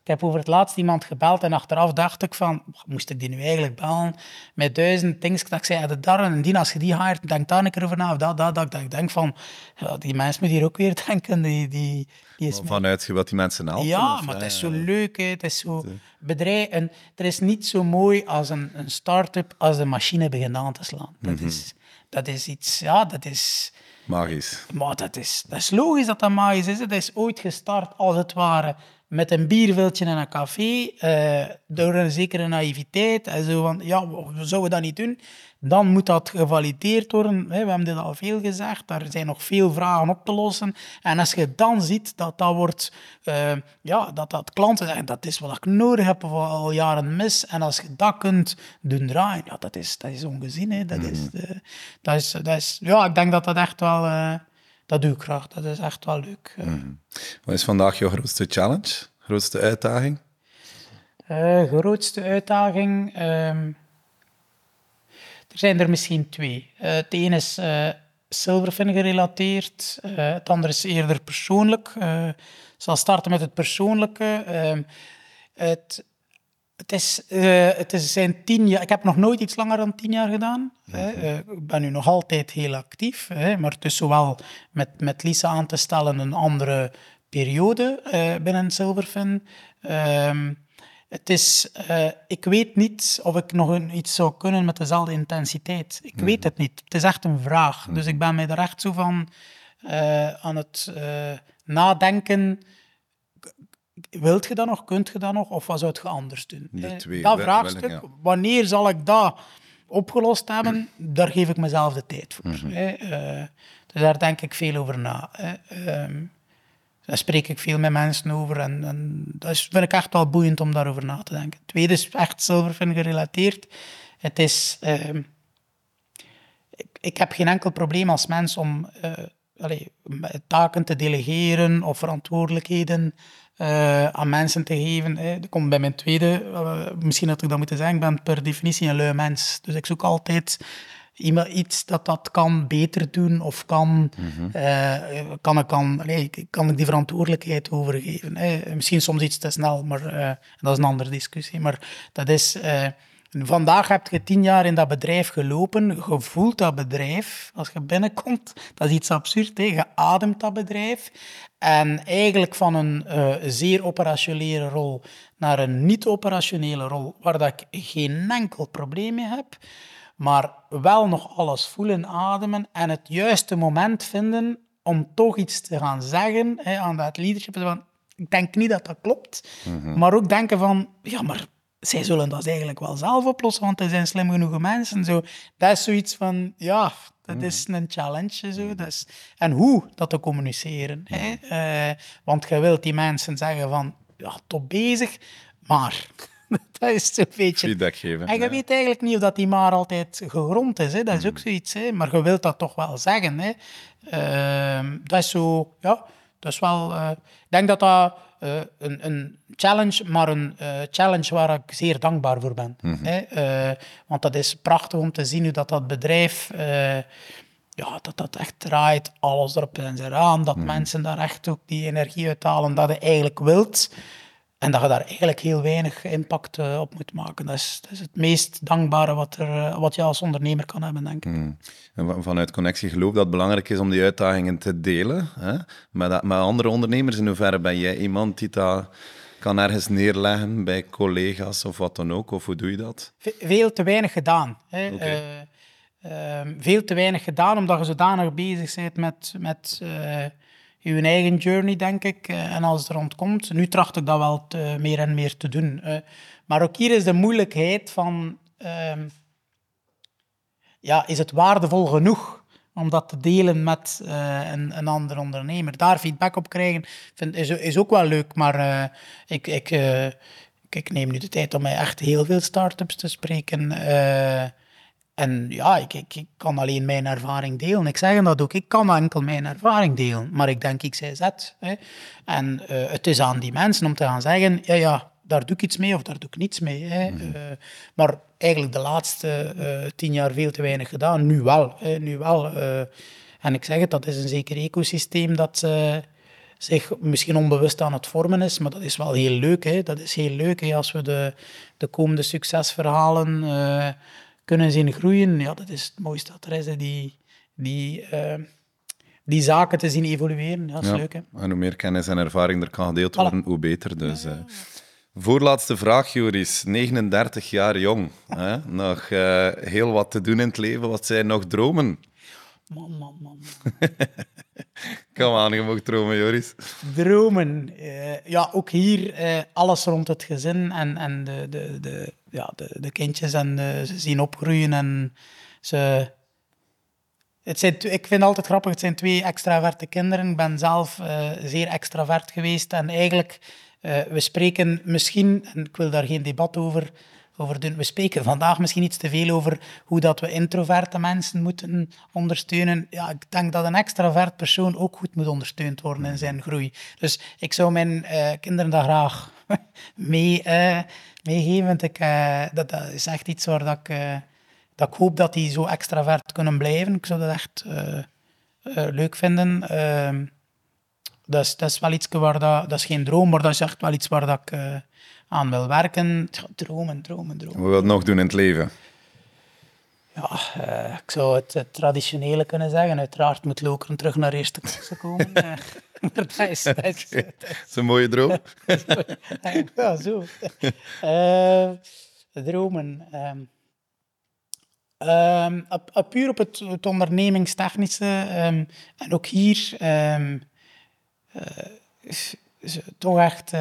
Ik heb over het laatst iemand gebeld en achteraf dacht ik van, moest ik die nu eigenlijk bellen? Met duizend dingen dat ik zei, de darren en die, als je die haart, denk daar een keer over na, of dat, dat, dat. Ik denk van, ja, die mensen moeten hier ook weer <laughs> denken. Die, die, die is Vanuit wat die mensen helpen? Ja, maar het is zo leuk, hè. het is zo bedrijf. En er is niet zo mooi als een, een start-up als de machine begint aan te slaan. Dat, mhm. is, dat is iets, ja, dat is... Magisch. Maar dat is, dat is logisch dat dat magisch is. Het is ooit gestart als het ware met een bierviltje in een café, uh, door een zekere naïviteit. En zo van, ja, we zouden dat niet doen. Dan moet dat gevalideerd worden. We hebben dit al veel gezegd. Er zijn nog veel vragen op te lossen. En als je dan ziet dat dat wordt, uh, ja, dat, dat klanten zeggen, dat is wat ik nodig heb al jaren mis. En als je dat kunt doen draaien, ja, dat is, dat is ongezien. Hè. Dat, is, uh, dat, is, dat is, ja, ik denk dat dat echt wel dat doe ik graag. Dat is echt wel leuk. Mm. Wat is vandaag jouw grootste challenge? Grootste uitdaging? Uh, grootste uitdaging? Um, er zijn er misschien twee. Uh, het ene is uh, Silverfin gerelateerd. het andere is eerder persoonlijk. ik zal starten met het persoonlijke. Ehm, het, het, is, uh, het is, zijn tien jaar. Ik heb nog nooit iets langer dan tien jaar gedaan. Hè. Uh, ik ben nu nog altijd heel actief. Hè, maar het is zowel met, met Lisa aan te stellen een andere periode uh, binnen Silverfin. Ehm, het is, ik weet niet of ik nog een, iets zou kunnen met dezelfde intensiteit. Ik weet mhm. het niet. Het is echt een vraag. Dus ik ben mij er echt zo van aan het nadenken wilt je dat nog, kunt je dat nog, of wat zou je anders doen? Twee, dat vraagstuk, wanneer zal ik dat opgelost hebben, daar geef ik mezelf de tijd voor. Mm dus daar denk ik veel over na. Ehm, daar spreek ik veel met mensen over en, en, dat is, vind ik echt wel boeiend om daarover na te denken. Het tweede is echt Silverfin gerelateerd. Het is... Uh, ik, ik, heb geen enkel probleem als mens om allez, taken te delegeren of verantwoordelijkheden uh, aan mensen te geven. Hè. Dat komt bij mijn tweede, uh, misschien had ik dat moeten zeggen, ik ben per definitie een lui mens. Dus ik zoek altijd iemand, iets dat dat kan beter doen of kan, mm -hmm. uh, kan, ik, kan, kan ik die verantwoordelijkheid overgeven. Hè. Misschien soms iets te snel, maar dat is een andere discussie. Maar dat is Vandaag heb je tien jaar in dat bedrijf gelopen, je voelt dat bedrijf als je binnenkomt. Dat is iets absurd, hè? je ademt dat bedrijf. En eigenlijk van een uh, zeer operationele rol naar een niet-operationele rol, waar dat ik geen enkel probleem mee heb, maar wel nog alles voelen, ademen en het juiste moment vinden om toch iets te gaan zeggen hè, aan dat leadership. Van, ik denk niet dat dat klopt, mhm. maar ook denken van, ja, maar zij zullen dat eigenlijk wel zelf oplossen, want er zijn slim genoeg mensen. Zo. Dat is zoiets van, ja, dat is mhm. een challenge. Zo. Dat is, en hoe dat te communiceren. Hè? Uh, want je wilt die mensen zeggen van, ja, top bezig, maar... <laughs> dat is een beetje... Feedback geven. En je weet eigenlijk niet of dat die maar altijd gegrond is. Hè? Dat is ook mhm. zoiets. Hè? Maar je wilt dat toch wel zeggen. Hè? Uh, dat is zo... Ja, dat is wel... Uh, ik denk dat dat uh, een, een, challenge, maar een uh, challenge waar ik zeer dankbaar voor ben. Mm -hmm. uh, want dat is prachtig om te zien hoe dat, dat bedrijf, ja, dat dat echt draait, alles erop en eraan, dat mm -hmm. mensen daar echt ook die energie uithalen dat je eigenlijk wilt. En dat je daar eigenlijk heel weinig impact uh, op moet maken. Dat is, dat is, het meest dankbare wat, er, uh, wat je als ondernemer kan hebben, denk ik. Mm. En vanuit Connectie geloof dat het belangrijk is om die uitdagingen te delen hè? Met, met andere ondernemers. In hoeverre ben jij iemand die dat kan ergens neerleggen bij collega's of wat dan ook? Of hoe doe je dat? Veel te weinig gedaan. Hè? Okay. Uh, ehm, veel te weinig gedaan, omdat je zodanig bezig bent met... met je eigen journey, denk ik. Eh, en als het rond komt, nu tracht ik dat wel meer en meer te doen. Maar ook hier is de moeilijkheid van, uh, ja, is het waardevol genoeg om dat te delen met uh, een, een ander ondernemer? Daar feedback op krijgen vind, is, is ook wel leuk, maar ik, ik, ik, neem nu de tijd om mij echt heel veel start-ups te spreken. En ja, ik, ik, kan alleen mijn ervaring delen. Ik zeg dat ook, ik kan enkel mijn ervaring delen. Maar ik denk, ik zei zet. Hè. En uh, het is aan die mensen om te gaan zeggen, ja, ja, daar doe ik iets mee of daar doe ik niets mee. Hè. Mm -hmm. uh, maar eigenlijk de laatste uh, tien jaar veel te weinig gedaan. Nu wel. Hè, nu wel. en ik zeg het, dat is een zeker ecosysteem dat zich misschien onbewust aan het vormen is. Maar dat is wel heel leuk. Hè. Dat is heel leuk hè, als we de, de komende succesverhalen kunnen zien groeien, ja, dat is het mooiste dat er is. Die, die, uh, die zaken te zien evolueren, ja, dat is ja. leuk. Hè? En hoe meer kennis en ervaring er kan gedeeld worden, voilà. hoe beter. Dus, uh, voorlaatste vraag, Joris. 39 jaar jong. hè? <laughs> Nog uh, heel wat te doen in het leven. Wat zijn nog dromen? Man, man, man. <laughs> Kom aan, je mag dromen, Joris. Dromen. Uh, ja, ook hier uh, alles rond het gezin en, en de, de, de, ja, de, de kindjes en de, ze zien opgroeien en ze... Het zijn, ik vind het altijd grappig, het zijn twee extraverte kinderen. Ik ben zelf uh, zeer extravert geweest en eigenlijk, we spreken misschien, en ik wil daar geen debat over We spreken vandaag misschien iets te veel over hoe dat we introverte mensen moeten ondersteunen. Ja, ik denk dat een extravert persoon ook goed moet ondersteund worden in zijn groei. Dus ik zou mijn uh, kinderen daar graag <laughs> mee, uh, meegeven. Want ik, uh, dat, dat, is echt iets waar dat ik, dat ik hoop dat die zo extravert kunnen blijven. Ik zou dat echt leuk vinden. Ehm, dat, is, dat is wel iets waar dat, dat is geen droom, maar dat is echt wel iets waar dat ik aan wil werken. Dromen, dromen, dromen. Wat wil je nog doen in het leven? Ja, uh, ik zou het, het, traditionele kunnen zeggen. Uiteraard moet Lokeren terug naar eerste klasse komen. uh, dat, is, dat, is, dat is een mooie droom. <laughs> ja, zo. Uh, dromen. Um, um, puur op het, het ondernemingstechnische. Um, en ook hier toch echt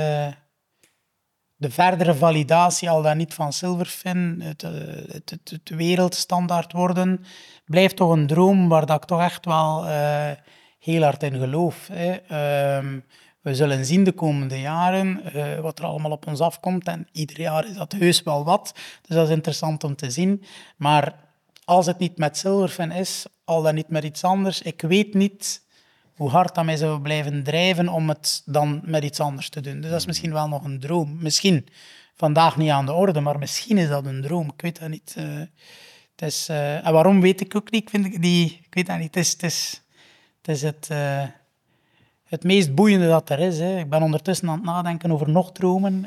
de verdere validatie, al dan niet van Silverfin, het, eh, het, het, het, wereldstandaard worden, blijft toch een droom waar dat ik toch echt wel uh, heel hard in geloof. Hè. Uh, we zullen zien de komende jaren uh, wat er allemaal op ons afkomt. En ieder jaar is dat heus wel wat. Dus dat is interessant om te zien. Maar als het niet met Silverfin is, al dan niet met iets anders, ik weet niet hoe hard dat mij zou blijven drijven om het dan met iets anders te doen. Dus dat is misschien wel nog een droom. Misschien vandaag niet aan de orde, maar misschien is dat een droom. Ik weet dat niet. Uh, het is, uh, en waarom weet ik ook niet. Ik, vind die, ik weet dat niet. Het is het, is, het, is het, uh, het meest boeiende dat er is. Hè. Ik ben ondertussen aan het nadenken over nog dromen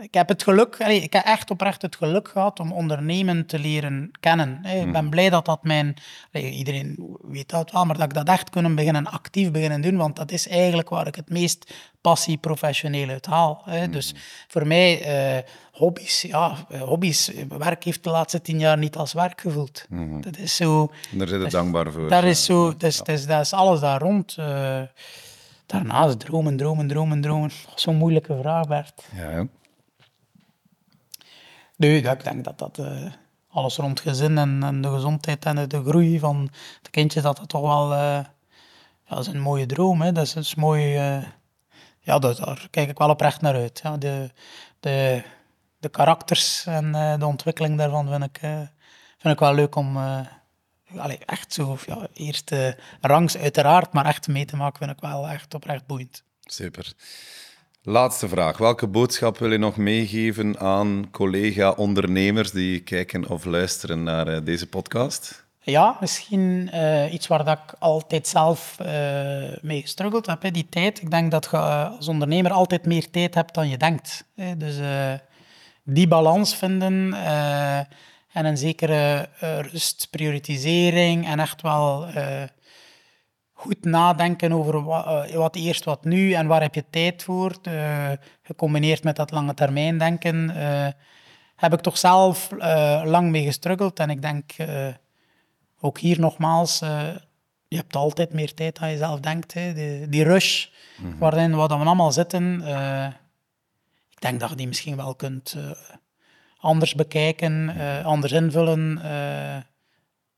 ik heb het geluk, ik heb echt oprecht het geluk gehad om ondernemen te leren kennen. Ik ben mm. blij dat dat mijn, iedereen weet dat wel, maar dat ik dat echt kunnen beginnen, actief beginnen doen, want dat is eigenlijk waar ik het meest passie professioneel uit haal. Mm. Dus voor mij, eh, hobby's, ja, hobby's, werk heeft de laatste tien jaar niet als werk gevoeld. Mm-hmm. Dat is zo... Daar zit het dankbaar voor. Dat is zo, dat is, dat is, dat is alles daar rond. Daarnaast dromen, dromen, dromen, dromen. Zo'n moeilijke vraag, Bert. Ja, Nee, ik denk dat dat uh, alles rond gezin en, en, de gezondheid en de, groei van de kindjes, dat het toch wel uh, ja, dat is een mooie droom. Hè. Dat is, dat is mooi. Uh, ja, dat, daar kijk ik wel oprecht naar uit. Ja. De, de, de karakters en de ontwikkeling daarvan vind ik, vind ik wel leuk om allee, echt zo, ja, eerste rangs uiteraard, maar echt mee te maken vind ik wel echt oprecht boeiend. Super. Laatste vraag. Welke boodschap wil je nog meegeven aan collega-ondernemers die kijken of luisteren naar uh, deze podcast? Ja, misschien uh, iets waar dat ik altijd zelf uh, mee gestruggeld heb, die tijd. Ik denk dat je als ondernemer altijd meer tijd hebt dan je denkt. Hè. Dus die balans vinden en een zekere rust, prioritisering en echt wel goed nadenken over wat, wat, eerst, wat nu en waar heb je tijd voor. gecombineerd met dat lange termijn denken heb ik toch zelf lang mee gestruggeld en ik denk ook hier nogmaals, uh, je hebt altijd meer tijd dan je zelf denkt. Hè. Die, die rush mm -hmm. waarin we allemaal zitten, uh, ik denk dat je die misschien wel kunt uh, anders bekijken, anders invullen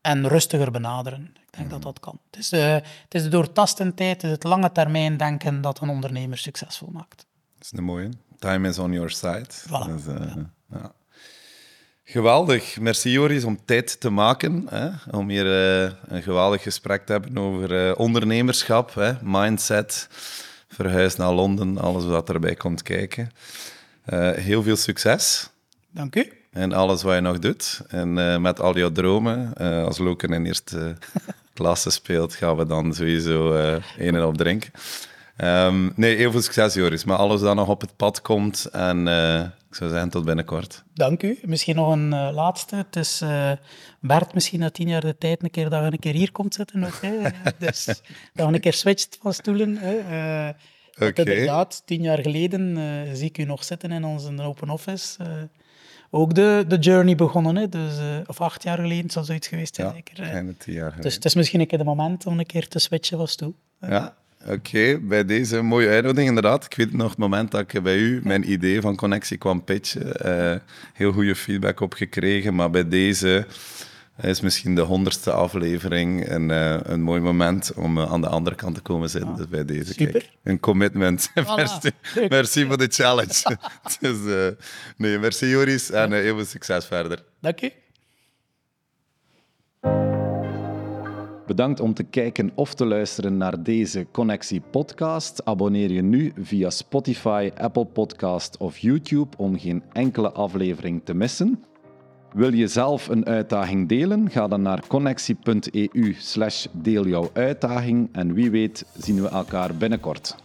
en rustiger benaderen. Ik denk mm -hmm. dat dat kan. Het is, het is de doortastendheid, het is het lange termijn denken dat een ondernemer succesvol maakt. Dat is een mooie. Time is on your side. Voilà. Dus, ja. Ja. Geweldig. Merci Joris om tijd te maken. Hè? Om hier uh, een geweldig gesprek te hebben over uh, ondernemerschap, hè? mindset, verhuis naar Londen, alles wat erbij komt kijken. Heel veel succes. Dank u. En alles wat je nog doet. En met al jouw dromen. als Loken in eerste <laughs> klasse speelt, gaan we dan sowieso een en op drinken. Um, nee, heel veel succes Joris. Maar alles dat nog op het pad komt en ik zou zeggen, tot binnenkort. Dank u. Misschien nog een uh, laatste. Het is uh, Bert misschien na tien jaar de tijd een keer dat je een keer hier komt zitten. Ook, hè. <laughs> dus dat je een keer switcht van stoelen. Hè. Uh, okay. Inderdaad, tien jaar geleden zie ik u nog zitten in onze open office. Ook de, de journey begonnen, hè. Dus, of acht jaar geleden zal zoiets geweest zijn. Ja, zeker. tien jaar geleden. Dus het is misschien een keer de moment om een keer te switchen van stoel. Ja, Oké, bij deze mooie uitnodiging inderdaad. Ik weet nog het moment dat ik bij u mijn idee van connectie kwam pitchen. Uh, heel goede feedback op gekregen, maar bij deze is misschien de honderdste aflevering een, uh, een mooi moment om uh, aan de andere kant te komen zitten. Ah, dus bij deze, super. kijk, een commitment. <laughs> Voilà. merci, merci voor de challenge. <laughs> dus, nee, merci Joris en heel veel succes verder. Dank je. Bedankt om te kijken of te luisteren naar deze Connectie podcast. Abonneer je nu via Spotify, Apple Podcast of YouTube om geen enkele aflevering te missen. Wil je zelf een uitdaging delen? Ga dan naar connectie.eu slash deel jouw uitdaging en wie weet zien we elkaar binnenkort.